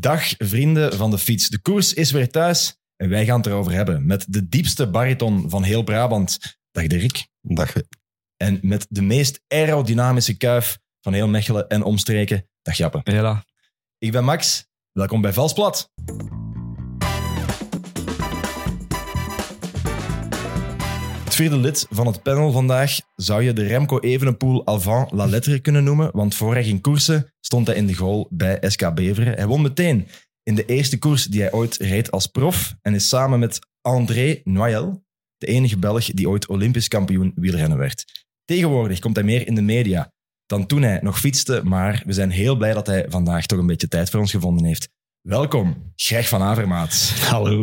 Dag vrienden van de fiets. De koers is weer thuis en wij gaan het erover hebben met de diepste bariton van heel Brabant. Dag Dirk. Dag. En met de meest aerodynamische kuif van heel Mechelen en omstreken. Dag Jappe. Hela. Ik ben Max. Welkom bij Valsplat. Vierde lid van het panel vandaag zou je de Remco Evenepoel avant la lettre kunnen noemen, want voor hij ging koersen stond hij in de goal bij SK Beveren. Hij won meteen in de eerste koers die hij ooit reed als prof en is samen met André Noël de enige Belg die ooit Olympisch kampioen wielrennen werd. Tegenwoordig komt hij meer in de media dan toen hij nog fietste, maar we zijn heel blij dat hij vandaag toch een beetje tijd voor ons gevonden heeft. Welkom, Greg van Avermaat. Hallo.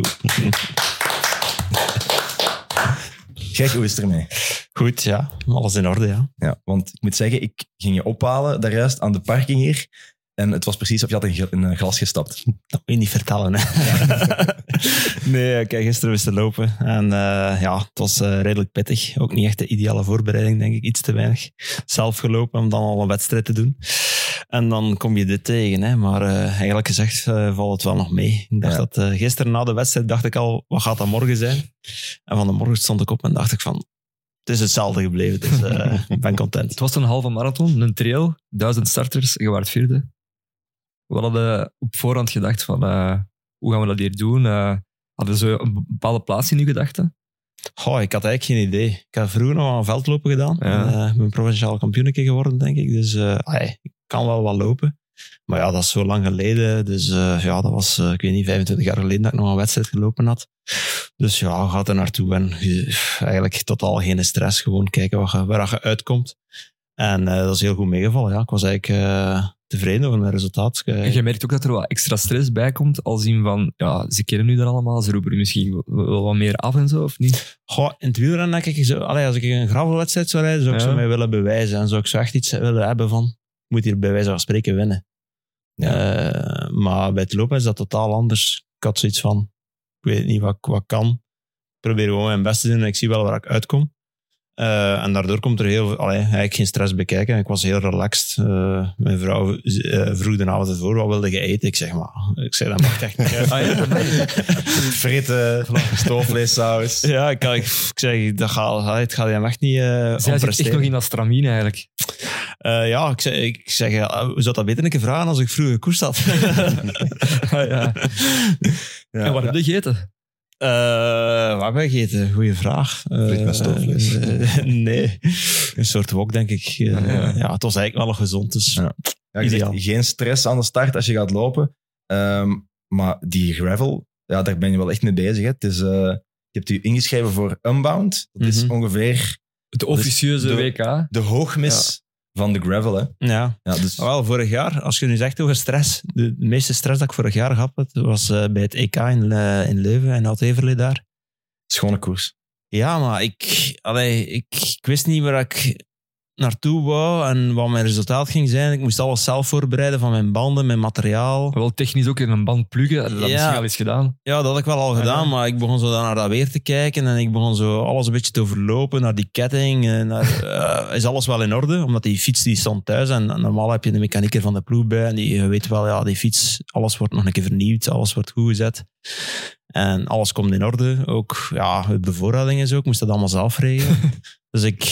Greg, hoe is het ermee? Goed, ja. Alles in orde, ja. Ja, want ik moet zeggen, ik ging je ophalen daar juist aan de parking hier. En het was precies of je had in, een glas gestapt. Dat moet je niet vertellen, hè. nee, heb gisteren wist te lopen. En eh, ja, het was eh, redelijk pittig. Ook niet echt de ideale voorbereiding, denk ik. Iets te weinig. Zelf gelopen om dan al een wedstrijd te doen. En dan kom je dit tegen, hè. Maar eh, eigenlijk gezegd eh, valt het wel nog mee. Ik dacht Ja. dat eh, gisteren na de wedstrijd dacht ik al, wat gaat dat morgen zijn? En van de morgen stond ik op en dacht ik van, het is hetzelfde gebleven. Dus ik ben content. Het was een halve marathon, een trail, duizend starters, je waart vierde. We hadden op voorhand gedacht van, hoe gaan we dat hier doen? Hadden ze een bepaalde plaats in uw gedachten? Goh, ik had eigenlijk geen idee. Ik heb vroeger nog aan veldlopen gedaan. Ja. Ik ben provinciaal kampioen geworden, denk ik. Dus ai, ik kan wel wat lopen. Maar ja, dat is zo lang geleden. Dus eh, ja, dat was, eh, ik weet niet, 25 jaar geleden dat ik nog een wedstrijd gelopen had. Dus ja, gaat er naartoe en eigenlijk totaal geen stress. Gewoon kijken je, waar je uitkomt. En eh, dat is heel goed meegevallen. Ja. Ik was eigenlijk tevreden over mijn resultaat. En je merkt ook dat er wat extra stress bij komt, als in van, ja, ze kennen u er allemaal, ze roepen u misschien wel wat meer af en zo, of niet? Goh, in het wielrennen denk ik, zo, allee, als ik een gravelwedstrijd zou rijden, zou ik Ja. zo mij willen bewijzen. En zou ik zo echt iets willen hebben van, moet hier bij wijze van spreken winnen. Eh, maar bij het lopen is dat totaal anders. Ik had zoiets van, ik weet niet wat ik wat kan. Ik probeer gewoon mijn best te doen en ik zie wel waar ik uitkom. Eh, en daardoor komt er heel veel, allee, eigenlijk geen stress bekijken. Ik was heel relaxed. Eh, mijn vrouw eh, vroeg de avond ervoor, wat wilde je eten? Ik zeg maar, ik zei, dat mag echt niet uit. Fritten, stoofvleessaus. Ja, ik, ik, ik zeg, dat gaat, het gaat hem echt niet uh, Zij zit echt nog in dat stramien eigenlijk. Eh, ja, ik zeg, ik zeg uh, zou dat beter een keer vragen als ik vroeger gekoerst had? Ah, ja. Ja. En wat heb je gegeten? Uh, wat heb ik gegeten? Goeie vraag. Friet met stoofvlees. Uh, nee, een soort wok, denk ik. Uh, ja. ja. het was eigenlijk wel gezond. Dus Ja. Ja, je zegt, geen stress aan de start als je gaat lopen. Um, maar die gravel, ja, daar ben je wel echt mee bezig. Hè. Het is, uh, je hebt je ingeschreven voor Unbound. Dat is Mhm. ongeveer Het officieuze de- WK. de hoogmis van de gravel. Hè. ja. Ja, dus, Wel, vorig jaar, als je nu zegt over stress, de meeste stress dat ik vorig jaar gehad heb, was uh, bij het EK in, uh, in Leuven en had Everlee daar. schone koers. Ja, maar ik, allee, ik, ik wist niet waar ik naartoe wou en wat mijn resultaat ging zijn. Ik moest alles zelf voorbereiden van mijn banden, mijn materiaal. Wel technisch ook in een band pluggen, dat ja. misschien al eens gedaan. Ja, dat had ik wel al gedaan, maar ik begon zo dan naar dat weer te kijken en ik begon zo alles een beetje te overlopen, naar die ketting. En naar, uh, is alles wel in orde? Omdat die fiets die stond thuis en normaal heb je de mechanieker van de ploeg bij en die weet wel, ja, die fiets, alles wordt nog een keer vernieuwd, alles wordt goed gezet. En alles komt in orde. Ook ja, de bevoorrading is ook. Ik moest dat allemaal zelf regelen. dus ik,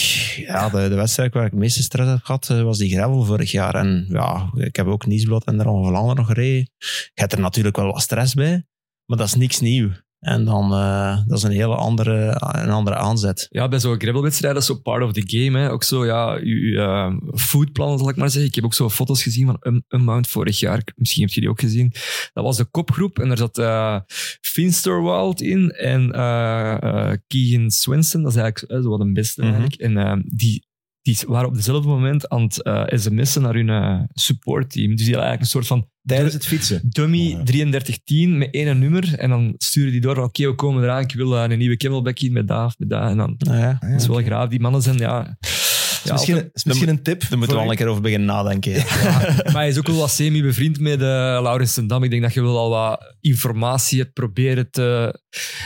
ja, de, de wedstrijd waar ik het meeste stress heb gehad, eh, was die gravel vorig jaar. En ja, ik heb ook Niesblad en Ronde van nog gereden. Je hebt er natuurlijk wel wat stress bij, maar dat is niks nieuw. En dan, uh, dat is een hele andere, een andere aanzet. Ja, bij zo'n gravelwedstrijden, dat is zo part of the game. Hè. Ook zo, ja, je uh, foodplan, zal ik maar zeggen. Ik heb ook zo foto's gezien van Un Unbound vorig jaar. Misschien heb je die ook gezien. Dat was de kopgroep en daar zat uh, Finsterwald in en Keegan Swenson. Dat is eigenlijk zo wat een beste Mhm. eigenlijk. En die, die waren op dezelfde moment aan het uh, sms'en naar hun uh, supportteam. Dus die hadden eigenlijk een soort van... Tijdens het fietsen? Dummy 3310 met één nummer. En dan sturen die door oké, we komen eraan. Ik wil uh, een nieuwe camelback in met dat, met dat. En dan, ah, ja. dat is wel graaf. Die mannen zijn, ja... Ja, misschien, altijd, is misschien een tip. Daar moeten we al een keer over beginnen nadenken. Ja. ja, maar hij is ook wel wat semi-bevriend met uh, Laurens Dam. Ik denk dat je wel al wat informatie hebt proberen te,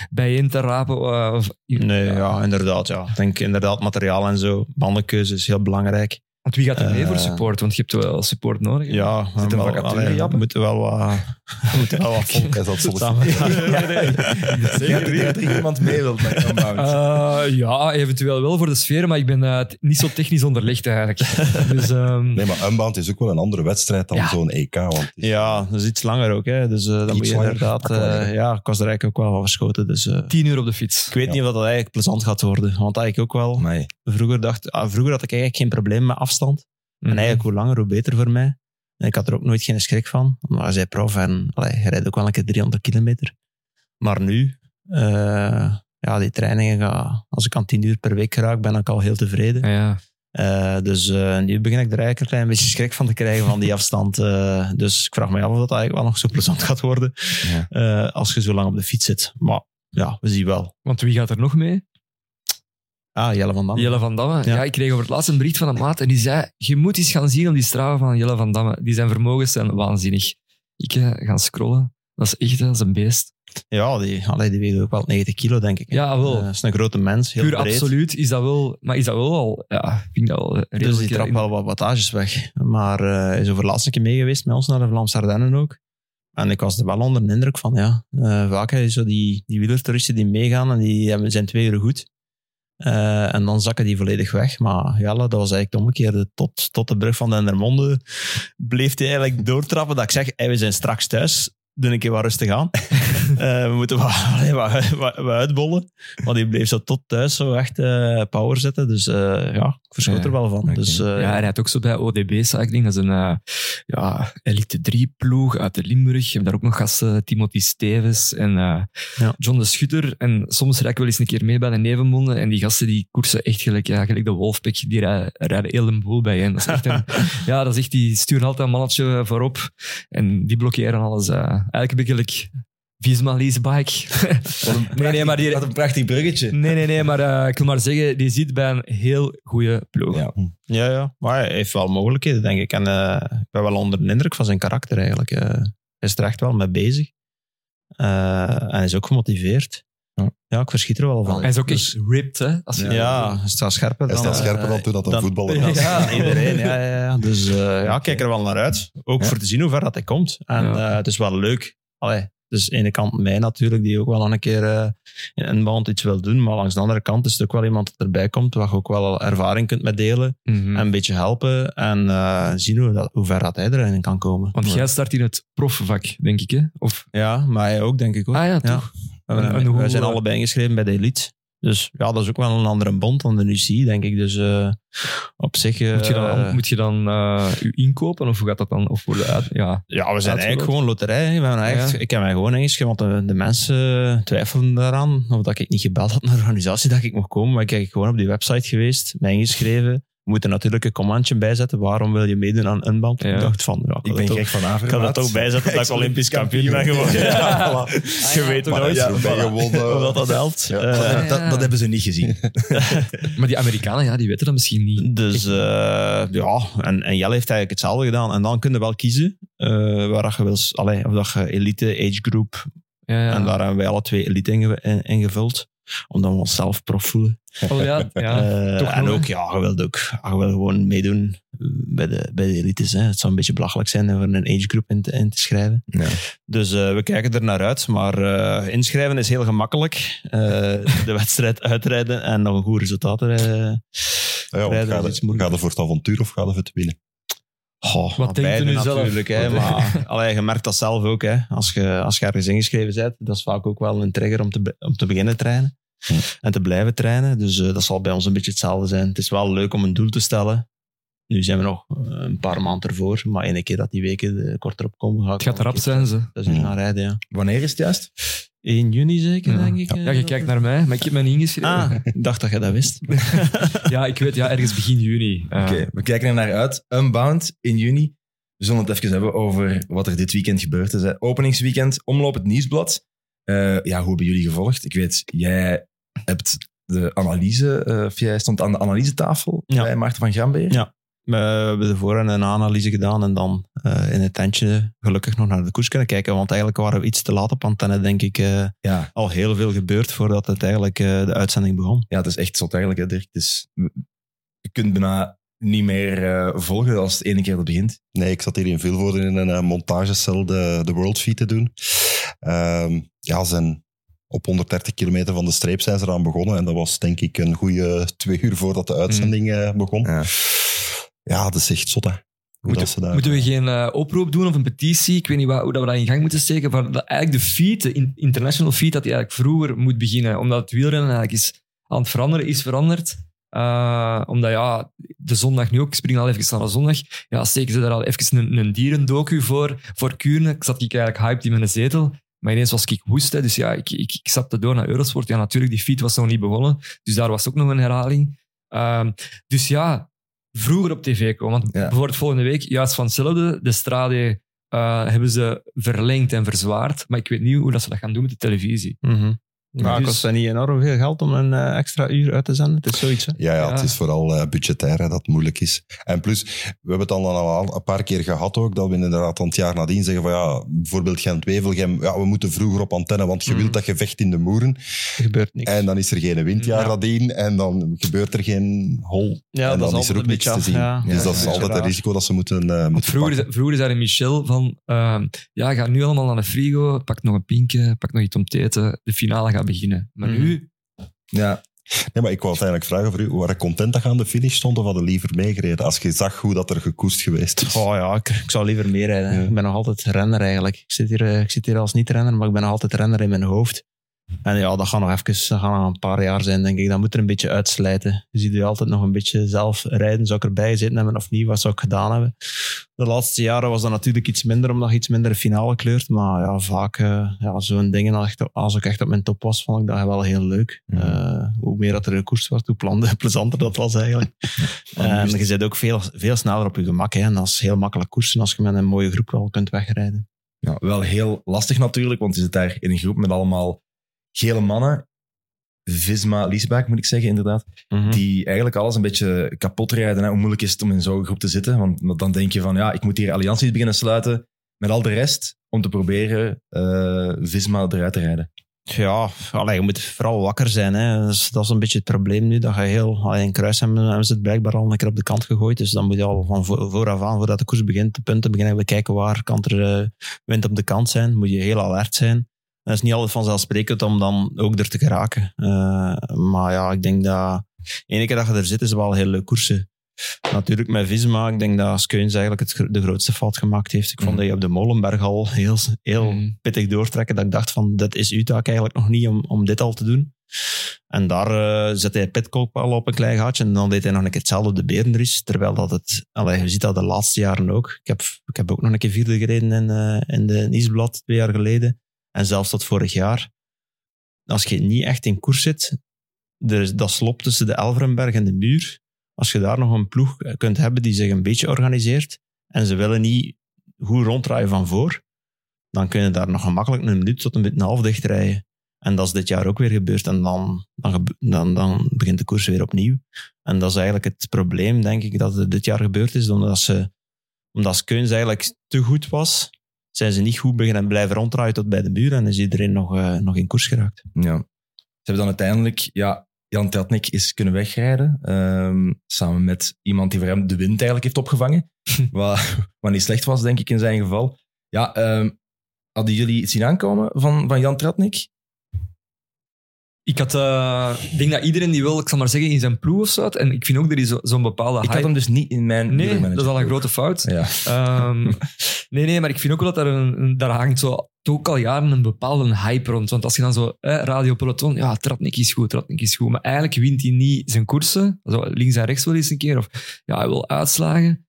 bijeen te rapen. Uh, of, nee, ja. ja. inderdaad. Ja. Ik denk inderdaad materiaal en zo. Bandenkeuze is heel belangrijk. Want wie gaat er mee uh, voor support? Want je hebt wel support nodig. Ja, Zit een vacature, we moeten wel wat Volk Hij zat soms- samen. Zeker dat er iemand mee wilt met Unbound. Eh, ja, eventueel wel voor de sfeer, maar ik ben eh, niet zo technisch onderlegd eigenlijk. Dus ehm, Nee, maar Unbound is ook wel een andere wedstrijd dan Ja. zo'n EK. Want Ja, dat is iets langer ook. Hè. Dus eh, dan moet je langer, inderdaad... eh, ja, ik was er eigenlijk ook wel van verschoten. Dus eh, tien uur op de fiets. ik weet niet of dat eigenlijk plezant gaat worden. Want eigenlijk ook wel... Amai. Vroeger, dacht, ah, vroeger had ik eigenlijk geen probleem met afstand. Mhm. En eigenlijk hoe langer, hoe beter voor mij. Ik had er ook nooit geen schrik van. Maar hij zei prof en allee, je rijdt ook wel een keer 300 kilometer. Maar nu, eh, ja, die trainingen, gaan, als ik aan 10 uur per week raak, ben ik al heel tevreden. Ja. Eh, dus eh, nu begin ik er eigenlijk een klein beetje schrik van te krijgen van die afstand. Dus ik vraag me af of dat eigenlijk wel nog zo plezant gaat worden Ja. als je zo lang op de fiets zit. Maar ja, we zien wel. Want wie gaat er nog mee? Ah, Jelle van Dam. Jelle van Damme. Ja. Ja. ik kreeg over het laatst een bericht van een maat en die zei, je moet eens gaan zien op die straven van Jelle van Damme. Die zijn vermogens zijn waanzinnig. Ik eh, ga scrollen. Dat is echt dat is een beest. Ja, die, allee, die weegt ook wel 90 kilo, denk ik. hè. Ja, wel. Eh, Dat is een grote mens, heel Puur breed. absoluut is dat wel... Maar is dat wel al... Ja, ik vind dat wel. Dus die trapt in- wel wat wattages weg. Maar eh, is over laatst een keer mee geweest met ons naar de Vlaamse Ardennen ook. En ik was er wel onder de indruk van, ja. eh, vaak heb je zo die, die wielertoeristen die meegaan en die hebben, zijn twee uur goed. Eh, en dan zakken die volledig weg. Maar ja, dat was eigenlijk het omgekeerde. Tot, tot de brug van Dendermonde bleef hij eigenlijk doortrappen. Dat ik zeg, hey, we zijn straks thuis. Doe een keer wat rustig aan. Eh, we moeten wat, allee, wat, wat, wat uitbollen. Maar die bleef zo tot thuis zo echt eh, power zetten. Dus eh, ja, ik verschoot er wel van. Dus, Ja, hij rijdt ook zo bij ODB Cycling. Dat is een ja, Elite 3-ploeg uit de Limburg. Je hebt daar ook nog gasten, Timothy Stevens en Ja. John de Schutter. En soms rijd ik wel eens een keer mee bij de Nevenmonde. En die gasten die koersen echt gelijk, ja, gelijk de Wolfpack. Die rijden, rijden heel een boel bij hen. Dat is echt een, ja, dat is echt, die sturen altijd een mannetje voorop. En die blokkeren alles. eigenlijk beetje gelijk Visma Leasebike. nee, nee, maar die, Wat een prachtig bruggetje. nee, nee, nee, maar eh, ik wil maar zeggen, die zit bij een heel goede ploeg. Ja. Ja, ja, maar hij heeft wel mogelijkheden, denk ik. En eh, ik ben wel onder de indruk van zijn karakter eigenlijk. Eh, hij is er echt wel mee bezig. Eh, en hij is ook gemotiveerd. Ja. Ja, ik verschiet er wel van. Hij is ook Dus- echt ripped, hè? Als je ja, hij staat scherper Hij dan... staat scherper dan toen dat een voetballer was. Ja, iedereen. Ja, ja, ja. Dus eh, ja, ik kijk er wel naar uit. Ook Ja. voor te zien hoe ver dat hij komt. En Ja. eh, het is wel leuk. Allee, dus aan de ene kant mij natuurlijk, die ook wel een keer eh, in een band iets wil doen. Maar langs de andere kant is het ook wel iemand dat erbij komt, waar je ook wel ervaring kunt met delen. Mhm. En een beetje helpen en eh, zien hoe, dat, hoe ver dat hij erin kan komen. Want jij start in het profvak, denk ik, hè? Of, Ja, maar hij ook, denk ik ook. ah ja, toch? En- en hoe, zijn allebei ingeschreven bij de Elite. Dus ja, dat is ook wel een andere bond dan de UC, denk ik. Dus eh, op zich... eh, Moet je dan, moet je dan eh, u inkopen of hoe gaat dat dan? Of worden uit, ja. Ja, we zijn eigenlijk gewoon loterij. We Ja. Ik heb mij gewoon ingeschreven, want de, de mensen twijfelden daaraan. Of dat ik niet gebeld had naar de organisatie dat ik mocht komen. Maar ik ben gewoon op die website geweest, mij ingeschreven. We moeten natuurlijk een commandje bijzetten. Waarom wil je meedoen aan Unbound? Ja. Ik dacht van, ja, Ik ben dat gek van Avermaat. ik kan er toch bijzetten dat ik Olympisch kampioen ben geworden. Ja, Ja. Je weet Maar nooit ja, gewonnen. dat, dat helpt. Ja. Eh, Dat, dat, dat hebben ze niet gezien. Maar die Amerikanen, ja, die weten dat misschien niet. Dus eh, ja, en, en Jelle heeft eigenlijk hetzelfde gedaan. En dan kun je wel kiezen eh, waar dat je wil, allee, of dat je elite, age group. Ja, ja. En daar hebben wij alle twee elite inge- in- ingevuld. Omdat we onszelf prof voelen. Oh, ja, ja. Eh, toch en ook, ja, je wilt ook je wil gewoon meedoen bij de, bij de elites. Hè. Het zou een beetje belachelijk zijn om er een age group in te, in te schrijven. Ja. Dus eh, we kijken er naar uit. Maar eh, inschrijven is heel gemakkelijk. Eh, de wedstrijd uitrijden en nog een goed resultaat eh, Ja, rijden ga, is iets je, moeilijk. ga je voor het avontuur of ga je voor het winnen? Goh, Wat denkt u beide nu zelf? natuurlijk, hè, Wat- maar allee, je merkt dat zelf ook. Hè. Als, je, als je ergens ingeschreven bent, dat is vaak ook wel een trigger om te, om te beginnen trainen. Hm. En te blijven trainen. Dus eh, dat zal bij ons een beetje hetzelfde zijn. Het is wel leuk om een doel te stellen. Nu zijn we nog eh, een paar maanden ervoor, maar ene keer dat die weken eh, korter opkomen, ga ik Het gaat keer zijn, ze. Dat is gaan rijden, ja. Wanneer is het juist? 1 juni zeker, Ja. denk ik. Ja, je kijkt naar mij, maar ik heb mij niet ingeschreven. Ah, ik dacht dat je dat wist. Ja, ik weet, ja, ergens begin juni. Eh, Oké, we kijken er naar uit. Unbound in juni. We zullen het even hebben over wat er dit weekend gebeurd is. hè. Openingsweekend, omloop het nieuwsblad. Eh, ja, hoe hebben jullie gevolgd? Ik weet, jij hebt de analyse, eh, of jij stond aan de analysetafel Ja. bij Maarten van Grambeer. Ja. We hebben ervoor een analyse gedaan en dan eh, in het tentje gelukkig nog naar de koers kunnen kijken. Want eigenlijk waren we iets te laat op antenne, denk ik. eh, Ja, al heel veel gebeurd voordat het eigenlijk eh, de uitzending begon. ja, het is echt zot eigenlijk, hè, Dirk. Het is, je kunt bijna niet meer eh, volgen als het ene keer dat begint. Nee, ik zat hier in Vilvoorde in een montagecel de, de World Feed te doen. Ehm, ja, ze zijn op 130 kilometer van de streep zijn ze eraan begonnen. En dat was denk ik een goede twee uur voordat de uitzending eh, begon. Ja. Ja, dat is echt zot, hè. Daar, Moeten we geen eh, oproep doen of een petitie? Ik weet niet hoe dat we dat in gang moeten steken. Voor dat eigenlijk de feed, de in- international feed, dat die eigenlijk vroeger moet beginnen. Omdat het wielrennen eigenlijk is aan het veranderen, is veranderd. Eh, omdat ja, de zondag nu ook, ik spring al even naar de zondag, ja, steken ze daar al even een, een dierendocu voor, voor Kuurne. Ik zat ik eigenlijk hyped in mijn zetel. Maar ineens was ik woest. Hè. Dus ja, ik, ik, ik stapte door naar Eurosport. Ja, natuurlijk, die feed was nog niet begonnen. Dus daar was ook nog een herhaling. Ehm, dus ja, vroeger op tv komen. Want Ja. bijvoorbeeld volgende week, juist van hetzelfde, de strade eh, hebben ze verlengd en verzwaard. Maar ik weet niet hoe dat ze dat gaan doen met de televisie. Mhm. Maar Dus- kost dat niet enorm veel geld om een eh, extra uur uit te zenden? Het is zoiets, hè? Ja, ja, Ja. het is vooral eh, budgetair hè, dat het moeilijk is. En plus, we hebben het al al een paar keer gehad ook, dat we inderdaad aan het jaar nadien zeggen van ja, bijvoorbeeld Gent-Wevelgem, ja, we moeten vroeger op antenne, want je Mhm. wilt dat gevecht in de moeren. Er gebeurt niks. En dan is er geen windjaar Ja. nadien en dan gebeurt er geen hol. ja, en dan is is er ook niks te zien. Ja. Dus Ja, dat is ja, altijd een risico dat ze moeten, eh moeten vroeger, pakken. vroeger zei Michel van, ehm, ja, ga nu allemaal naar de frigo, pak nog een pinkje, pak nog iets om te eten, de finale gaat beginnen. Maar Mhm. nu, Ja, Nee, maar ik wou uiteindelijk vragen voor u, waren content dat je aan de finish stond of hadden liever meegereden als je zag hoe dat er gekoest geweest is? Oh ja, ik, ik zou liever meer rijden. Ja. Ik ben nog altijd renner eigenlijk. Ik zit, hier, eh, ik zit hier als niet-renner, maar ik ben nog altijd renner in mijn hoofd. En ja, dat gaat nog even dat gaat nog een paar jaar zijn, denk ik. Dat moet er een beetje uitslijten. Je ziet je altijd nog een beetje zelf rijden. Zou ik erbij gezeten hebben of niet? Wat zou ik gedaan hebben? De laatste jaren was dat natuurlijk iets minder, omdat je iets minder de finale kleurt. Maar ja, vaak eh, ja, zo'n dingen, als, ik echt op mijn top was, vond ik dat wel heel leuk. Eh, hoe meer dat er gekoerst was, hoe plande- plezanter dat was eigenlijk. En je zit ook veel, veel sneller op je gemak. Hè. En dat is heel makkelijk koersen als je met een mooie groep wel kunt wegrijden. ja, wel heel lastig natuurlijk, want je zit daar in een groep met allemaal gele mannen. Visma Liesbach, moet ik zeggen, inderdaad. Die eigenlijk alles een beetje kapot rijden. Hè. Hoe moeilijk is het om in zo'n groep te zitten? Want dan denk je van, ja, ik moet hier allianties beginnen sluiten met al de rest om te proberen eh, Visma eruit te rijden. Ja, allee, je moet vooral wakker zijn. Hè. Dat, is, dat is een beetje het probleem nu. Dat je heel, allee, in kruis hebben, hebben ze het blijkbaar al een keer op de kant gegooid. Dus dan moet je al van vo- vooraf aan, voordat de koers begint, de punten beginnen bekijken waar kan er eh, wind op de kant zijn. Moet je heel alert zijn. Dat is niet altijd vanzelfsprekend om dan ook er te geraken. Eh, maar ja, ik denk dat de ene keer dat je er zit, is het wel heel leuk koersen. Natuurlijk met Visma, ik denk dat Skeuns eigenlijk het, de grootste fout gemaakt heeft. Ik vond Mhm. dat je op de Molenberg al heel, heel Mhm. pittig doortrekken. Dat ik dacht van, dit is uw taak eigenlijk nog niet om, om dit al te doen. En daar eh zette hij Pitcock al op een klein gaatje. En dan deed hij nog een keer hetzelfde op de Berendries. Terwijl dat het... Allee, je ziet dat de laatste jaren ook. Ik heb, ik heb ook nog een keer vierde gereden in, eh, in de Niesblad twee jaar geleden. En zelfs tot vorig jaar. Als je niet echt in koers zit, dat slop tussen de Elverenberg en de muur. Als je daar nog een ploeg kunt hebben die zich een beetje organiseert en ze willen niet goed ronddraaien van voor, dan kun je daar nog gemakkelijk een minuut tot een beetje een half dicht rijden. En dat is dit jaar ook weer gebeurd. En dan, dan, dan, begint de koers weer opnieuw. En dat is eigenlijk het probleem, denk ik, dat het dit jaar gebeurd is. Omdat ze, omdat Skeuns eigenlijk te goed was, zijn ze niet goed beginnen blijven ronddraaien tot bij de muur. En is iedereen nog, eh, nog in koers geraakt. Ja. Ze hebben dan uiteindelijk, ja, Jan Tratnik is kunnen wegrijden. ehm, samen met iemand die voor hem de wind eigenlijk heeft opgevangen. wat, wat niet slecht was, denk ik, in zijn geval. Ja, ehm, hadden jullie iets zien aankomen van, van Jan Tratnik? Ik had, eh, ik denk dat iedereen die wil, ik zal maar zeggen, in zijn ploeg of zo. had. En ik vind ook dat hij zo- zo'n bepaalde Ik hype... had hem dus niet in mijn Nee, dat is al een grote fout. Ja. Ehm, nee, nee, maar ik vind ook wel dat er een, een- daar hangt zo ook al jaren een bepaalde hype rond. Want als je dan zo, eh, Radio Peloton, ja, Tratnik is goed, Tratnik is goed. Maar eigenlijk wint hij niet zijn koersen. Zo links en rechts wel eens een keer. Of ja, hij wil uitslagen.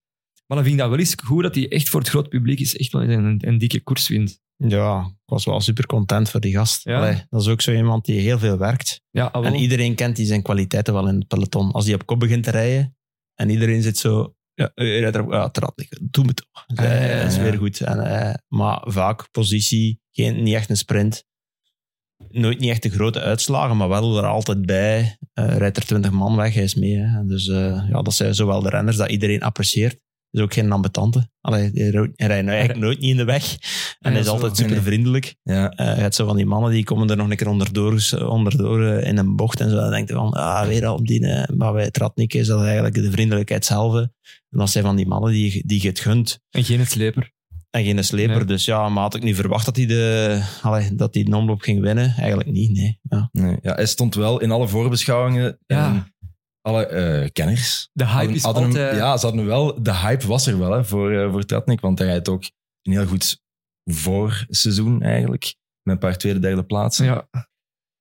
Maar dan vind ik dat wel eens goed dat hij echt voor het groot publiek is echt wel een, een, een dikke koers wint. Ja, ik was wel super content voor die gast. Ja. Allee, dat is ook zo iemand die heel veel werkt. Ja. En iedereen kent die zijn kwaliteiten wel in het peloton. Als hij op kop begint te rijden en iedereen zit zo... Ja, ja. Doe me toch. Ja, ja, dat is weer goed. En, eh, maar vaak positie, geen, niet echt een sprint. Nooit niet echt de grote uitslagen, maar wel er altijd bij. Eh, rijdt er twintig man weg, hij is mee. Hè. Dus eh, ja, dat zijn zowel de renners dat iedereen apprecieert. Is ook geen ambetante. Allee, hij hij rijdt nou eigenlijk nooit niet in de weg. En hij is altijd super vriendelijk. Ja, Eh, je hebt zo van die mannen die komen er nog een keer onderdoor, onderdoor eh, in een bocht en zo. Dan denk je van, ah, weer al op die. eh, Maar bij Tratnik is dat eigenlijk de vriendelijkheid zelf. En dat zijn van die mannen die, die je het gunt. En geen sleper. En geen sleper. Nee. Dus ja, maar had ik niet verwacht dat hij de, allee, dat hij de omloop ging winnen? Eigenlijk niet, nee. Ja. nee, ja, hij stond wel in alle voorbeschouwingen. Ja. En alle eh, kenners. De hype hadden- is hadden hem- altijd... ja, ze hadden wel, de hype was er wel hè, voor, eh, voor Tratnik, want hij rijdt ook een heel goed voorseizoen eigenlijk. Met een paar tweede, derde plaatsen. ja.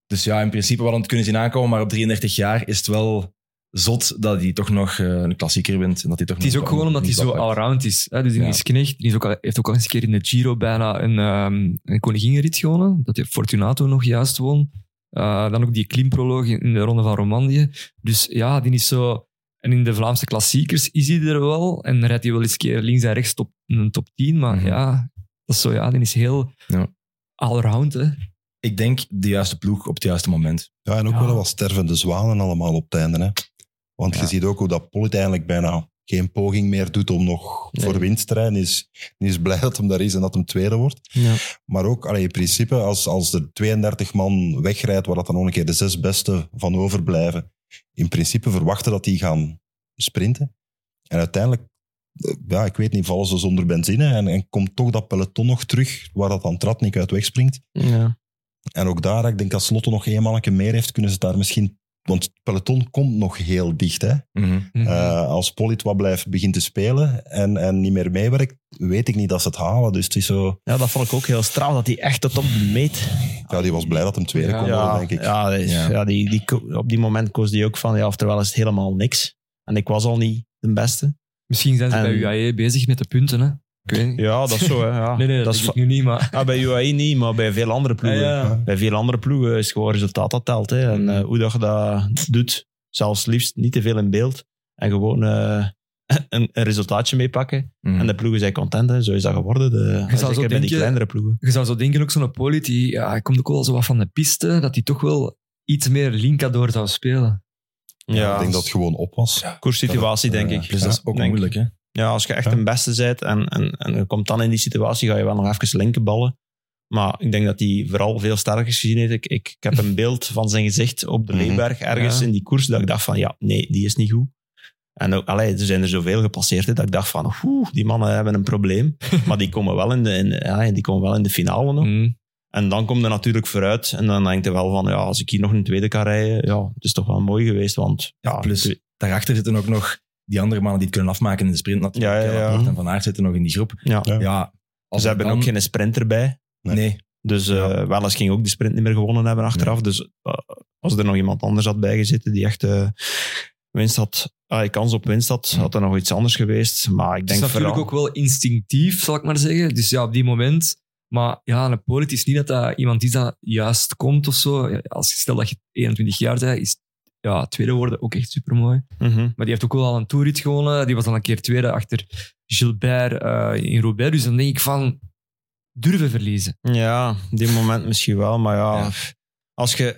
Dus ja, in principe wel aan het kunnen zien aankomen, maar op 33 jaar is het wel zot dat hij toch nog eh, een klassieker wint. En dat hij toch Het is nog ook gewoon omdat hij zo allround is. Hè? Dus Ja. is knecht. Die is ook al, heeft ook al eens een keer in de Giro bijna een, ehm een koninginrit gewonnen. Dat heeft Fortunato nog juist won. Eh, dan ook die klimproloog in de Ronde van Romandie. Dus ja, die is zo... En in de Vlaamse klassiekers is hij er wel. En rijdt hij wel eens een keer links en rechts top, een top 10. Maar Mhm. ja, dat is zo, ja, die is heel Ja. allround. Hè? Ik denk de juiste ploeg op het juiste moment. Ja, en ook Ja. wel wat stervende zwanen allemaal op het einde. Hè. Want Ja. je ziet ook hoe dat Polit eigenlijk bijna geen poging meer doet om nog Nee. voor winst te rijden. Is, is blij dat hem daar is en dat hem tweede wordt. Ja. Maar ook allee, in principe, als, als er 32 man wegrijdt, waar dat dan nog een keer de zes beste van overblijven, in principe verwachten dat die gaan sprinten. En uiteindelijk, eh, ja, ik weet niet, vallen ze zonder benzine en, en komt toch dat peloton nog terug, waar dat dan Tratnik uit wegspringt. Ja. En ook daar, ik denk als Lotto nog één mannetje meer heeft, kunnen ze daar misschien... Want het peloton komt nog heel dicht. Hè? Mhm. Mhm. Eh, als Polit wat blijft begint te spelen en, en niet meer meewerkt, weet ik niet dat ze het halen. Dus het is zo... ja, dat vond ik ook heel straf, dat hij echt tot op de meet Ja, die was blij dat hem tweede Ja. kon worden, Ja, denk ik. ja, die- Ja. ja. die, die, op die moment koos hij ook van, ja, oftewel is het helemaal niks. En ik was al niet de beste. Misschien zijn ze En- bij UAE bezig met de punten. Hè? Ik weet niet. Ja, dat is zo. Hè, ja. Nee, nee, dat, dat is ik nu niet, maar... ja, bij UAE niet, maar bij veel andere ploegen. Ah, ja. Bij veel andere ploegen is het gewoon resultaat dat telt. Hè. En Mm. eh, hoe dat je dat doet, zelfs liefst niet te veel in beeld. En gewoon eh, een, een resultaatje meepakken. Mhm. En de ploegen zijn content. Hè. Zo is dat geworden. De, zou zo zeker bij die denken- kleinere ploegen. Je zou zo denken, ook zo'n Polit, die ja, hij komt ook wel zo wat van de piste, dat hij toch wel iets meer Linkador zou spelen. Ja, ik denk dat het gewoon op was. koerssituatie, denk Ja, ik. Plus dat is ook Denk- moeilijk. Hè? Ja, als je echt Ja. een beste bent en, en, en je komt dan in die situatie, ga je wel nog even linkerballen. Maar ik denk dat hij vooral veel sterker gezien heeft. Ik, ik, ik heb een beeld van zijn gezicht op de Mhm. Leeberg ergens Ja. in die koers, dat ik dacht van, ja, nee, die is niet goed. En ook, allee, er zijn er zoveel gepasseerd, hè, dat ik dacht van, oeh, die mannen hebben een probleem. maar die komen wel in de, in, ja, die komen wel in de finale nog. Mm. En dan komt er natuurlijk vooruit. En dan denk je wel van, ja, als ik hier nog een tweede kan rijden, ja, het is toch wel mooi geweest. Want ja, plus daarachter zitten ook nog die andere mannen die het kunnen afmaken in de sprint. Natuurlijk. Ja, ja, en Van Aert zitten nog in die groep. ja. Ja. Als Ze hebben dan- ook geen sprinter bij. Nee. Dus eh Ja. wel eens ging ook de sprint niet meer gewonnen hebben achteraf. Dus eh, als er nog iemand anders had bijgezeten die echt eh, winst had, ah, kans op winst had, had er nog iets anders geweest. Maar ik Het is denk natuurlijk vooral... ook wel instinctief, zal ik maar zeggen. Dus ja, op die moment... Maar ja, een Polit is niet dat dat iemand is dat juist komt of zo. Ja, Als je stel dat je 21 jaar bent, is ja, tweede worden ook echt supermooi. Mhm. Maar die heeft ook wel al een toerrit gewonnen. Die was al een keer tweede achter Gilbert eh, in Roubaix. Dus dan denk ik van, durven verliezen. Ja, die moment misschien wel. Maar ja, Ja. als je...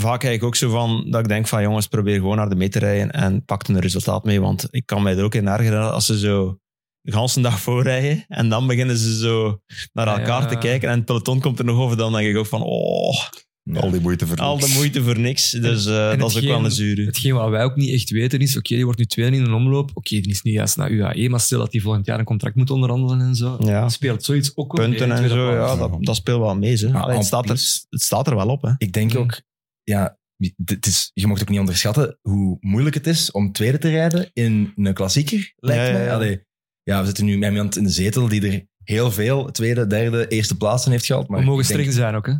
Vaak kijk ik ook zo van, dat ik denk van jongens, probeer gewoon naar de meet te rijden en pak een resultaat mee. Want ik kan mij er ook in ergeren als ze zo de ganse dag voorrijden en dan beginnen ze zo naar Ja, elkaar ja. te kijken en het peloton komt er nog over. Dan denk ik ook van, oh, Al die moeite voor al de niks. moeite voor niks. Dus eh, en dat is ook wel een zure. Hetgeen wat wij ook niet echt weten is, oké, die wordt nu tweede in een omloop. Oké, die is niet juist naar UAE, maar stel dat hij volgend jaar een contract moet onderhandelen en zo. Ja. Speelt zoiets ook wel Punten mee en zo, ja, dat, dat speelt wel mee. Hè. Allee, het, staat er, het staat er wel op. Hè. Ik denk Mhm. ook, ja, het is, je mocht ook niet onderschatten hoe moeilijk het is om tweede te rijden in een klassieker, lijkt Ja, ja, mij. ja. Allee, ja, we zitten nu met iemand in de zetel die er heel veel tweede, derde, eerste plaatsen heeft gehaald. Maar We mogen streng zijn ook, hè?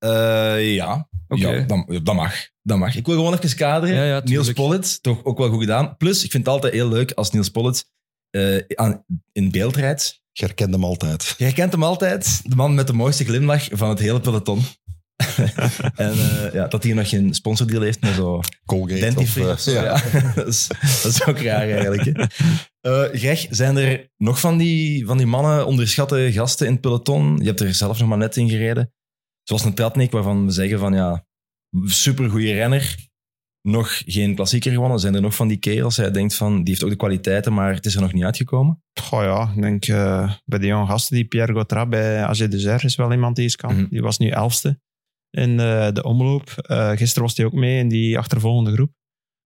Eh, ja, Oké. ja dat, dat mag. Dat mag. Ik wil gewoon even kaderen. Ja, ja, Niels. Pollitt, toch ook wel goed gedaan. Plus, ik vind het altijd heel leuk als Niels Pollitt eh, aan, in beeld rijdt. Je herkent hem altijd. Je herkent hem altijd, de man met de mooiste glimlach van het hele peloton. en eh, ja, dat hij nog geen sponsordeal heeft met zo Colgate. dentifrice of, of zo. Ja. dat, is, dat is ook raar eigenlijk. Eh, Greg, zijn er nog van die, van die mannen onderschatte gasten in het peloton? Je hebt er zelf nog maar net in gereden. Zoals een Tratnik, waarvan we zeggen van ja, supergoeie renner. nog geen klassieker gewonnen. Zijn er nog van die kerels? Hij denkt van, die heeft ook de kwaliteiten, maar het is er nog niet uitgekomen. Goh ja, ik denk eh, bij de jonge gasten, die Pierre Gautrat bij AG Desert is wel iemand die eens kan. Mhm. Die was nu elfste in eh, de omloop. Eh, gisteren was hij ook mee in die achtervolgende groep.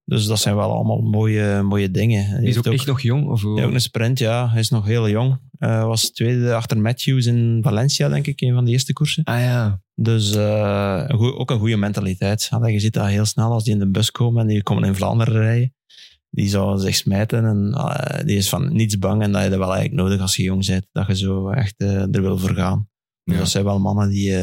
Dus dat zijn wel allemaal mooie, mooie dingen. Hij is ook echt nog jong. Of, ook een sprint, ja. Hij is nog heel jong. Hij was tweede achter Matthews in Valencia, denk ik, een van de eerste koersen. Ah ja. Dus eh, een ook een goede mentaliteit. Allee, je ziet dat heel snel als die in de bus komen en die komen in Vlaanderen rijden. Die zou zich smijten en eh, die is van niets bang. En dat je dat wel eigenlijk nodig als je jong bent. Dat je zo echt er wil voor gaan. Dus dat zijn wel mannen die,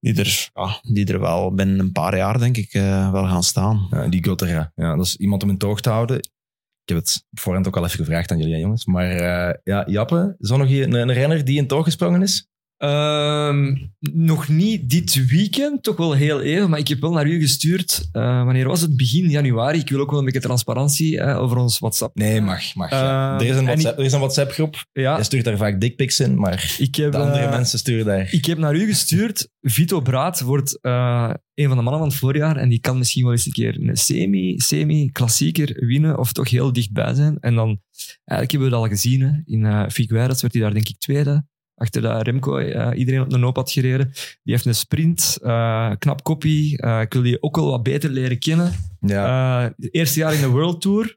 die, er, ja, die er wel binnen een paar jaar, denk ik, eh, wel gaan staan. Die Gotera. Ja, dat is iemand om in toog te houden. Ik heb het voorhand ook al even gevraagd aan jullie, jongens. Maar eh, ja, Jappe, is er nog een, een renner die in toog gesprongen is? Ehm, nog niet dit weekend, toch wel heel even, maar ik heb wel naar u gestuurd. eh, wanneer was het? Begin januari. Ik wil ook wel een beetje transparantie eh, over ons WhatsApp. Nee, mag. mag ja. Eh, er, is een en WhatsApp, er is een WhatsApp-groep. Ja, Hij stuurt daar vaak dickpics in, maar ik heb, de andere eh, mensen sturen daar... ik heb naar u gestuurd. Vito Braat wordt een van de mannen van het voorjaar en die kan misschien wel eens een keer een semi, semi-klassieker winnen of toch heel dichtbij zijn. En dan, eigenlijk hebben we het al gezien, hè. in uh, Figueres werd hij daar denk ik tweede. Achter dat Remco eh, iedereen op de hoop had gereden. Die heeft een sprint, eh, knap kopie. Eh, ik wil die ook wel wat beter leren kennen. ja. Eerste jaar in de World Tour.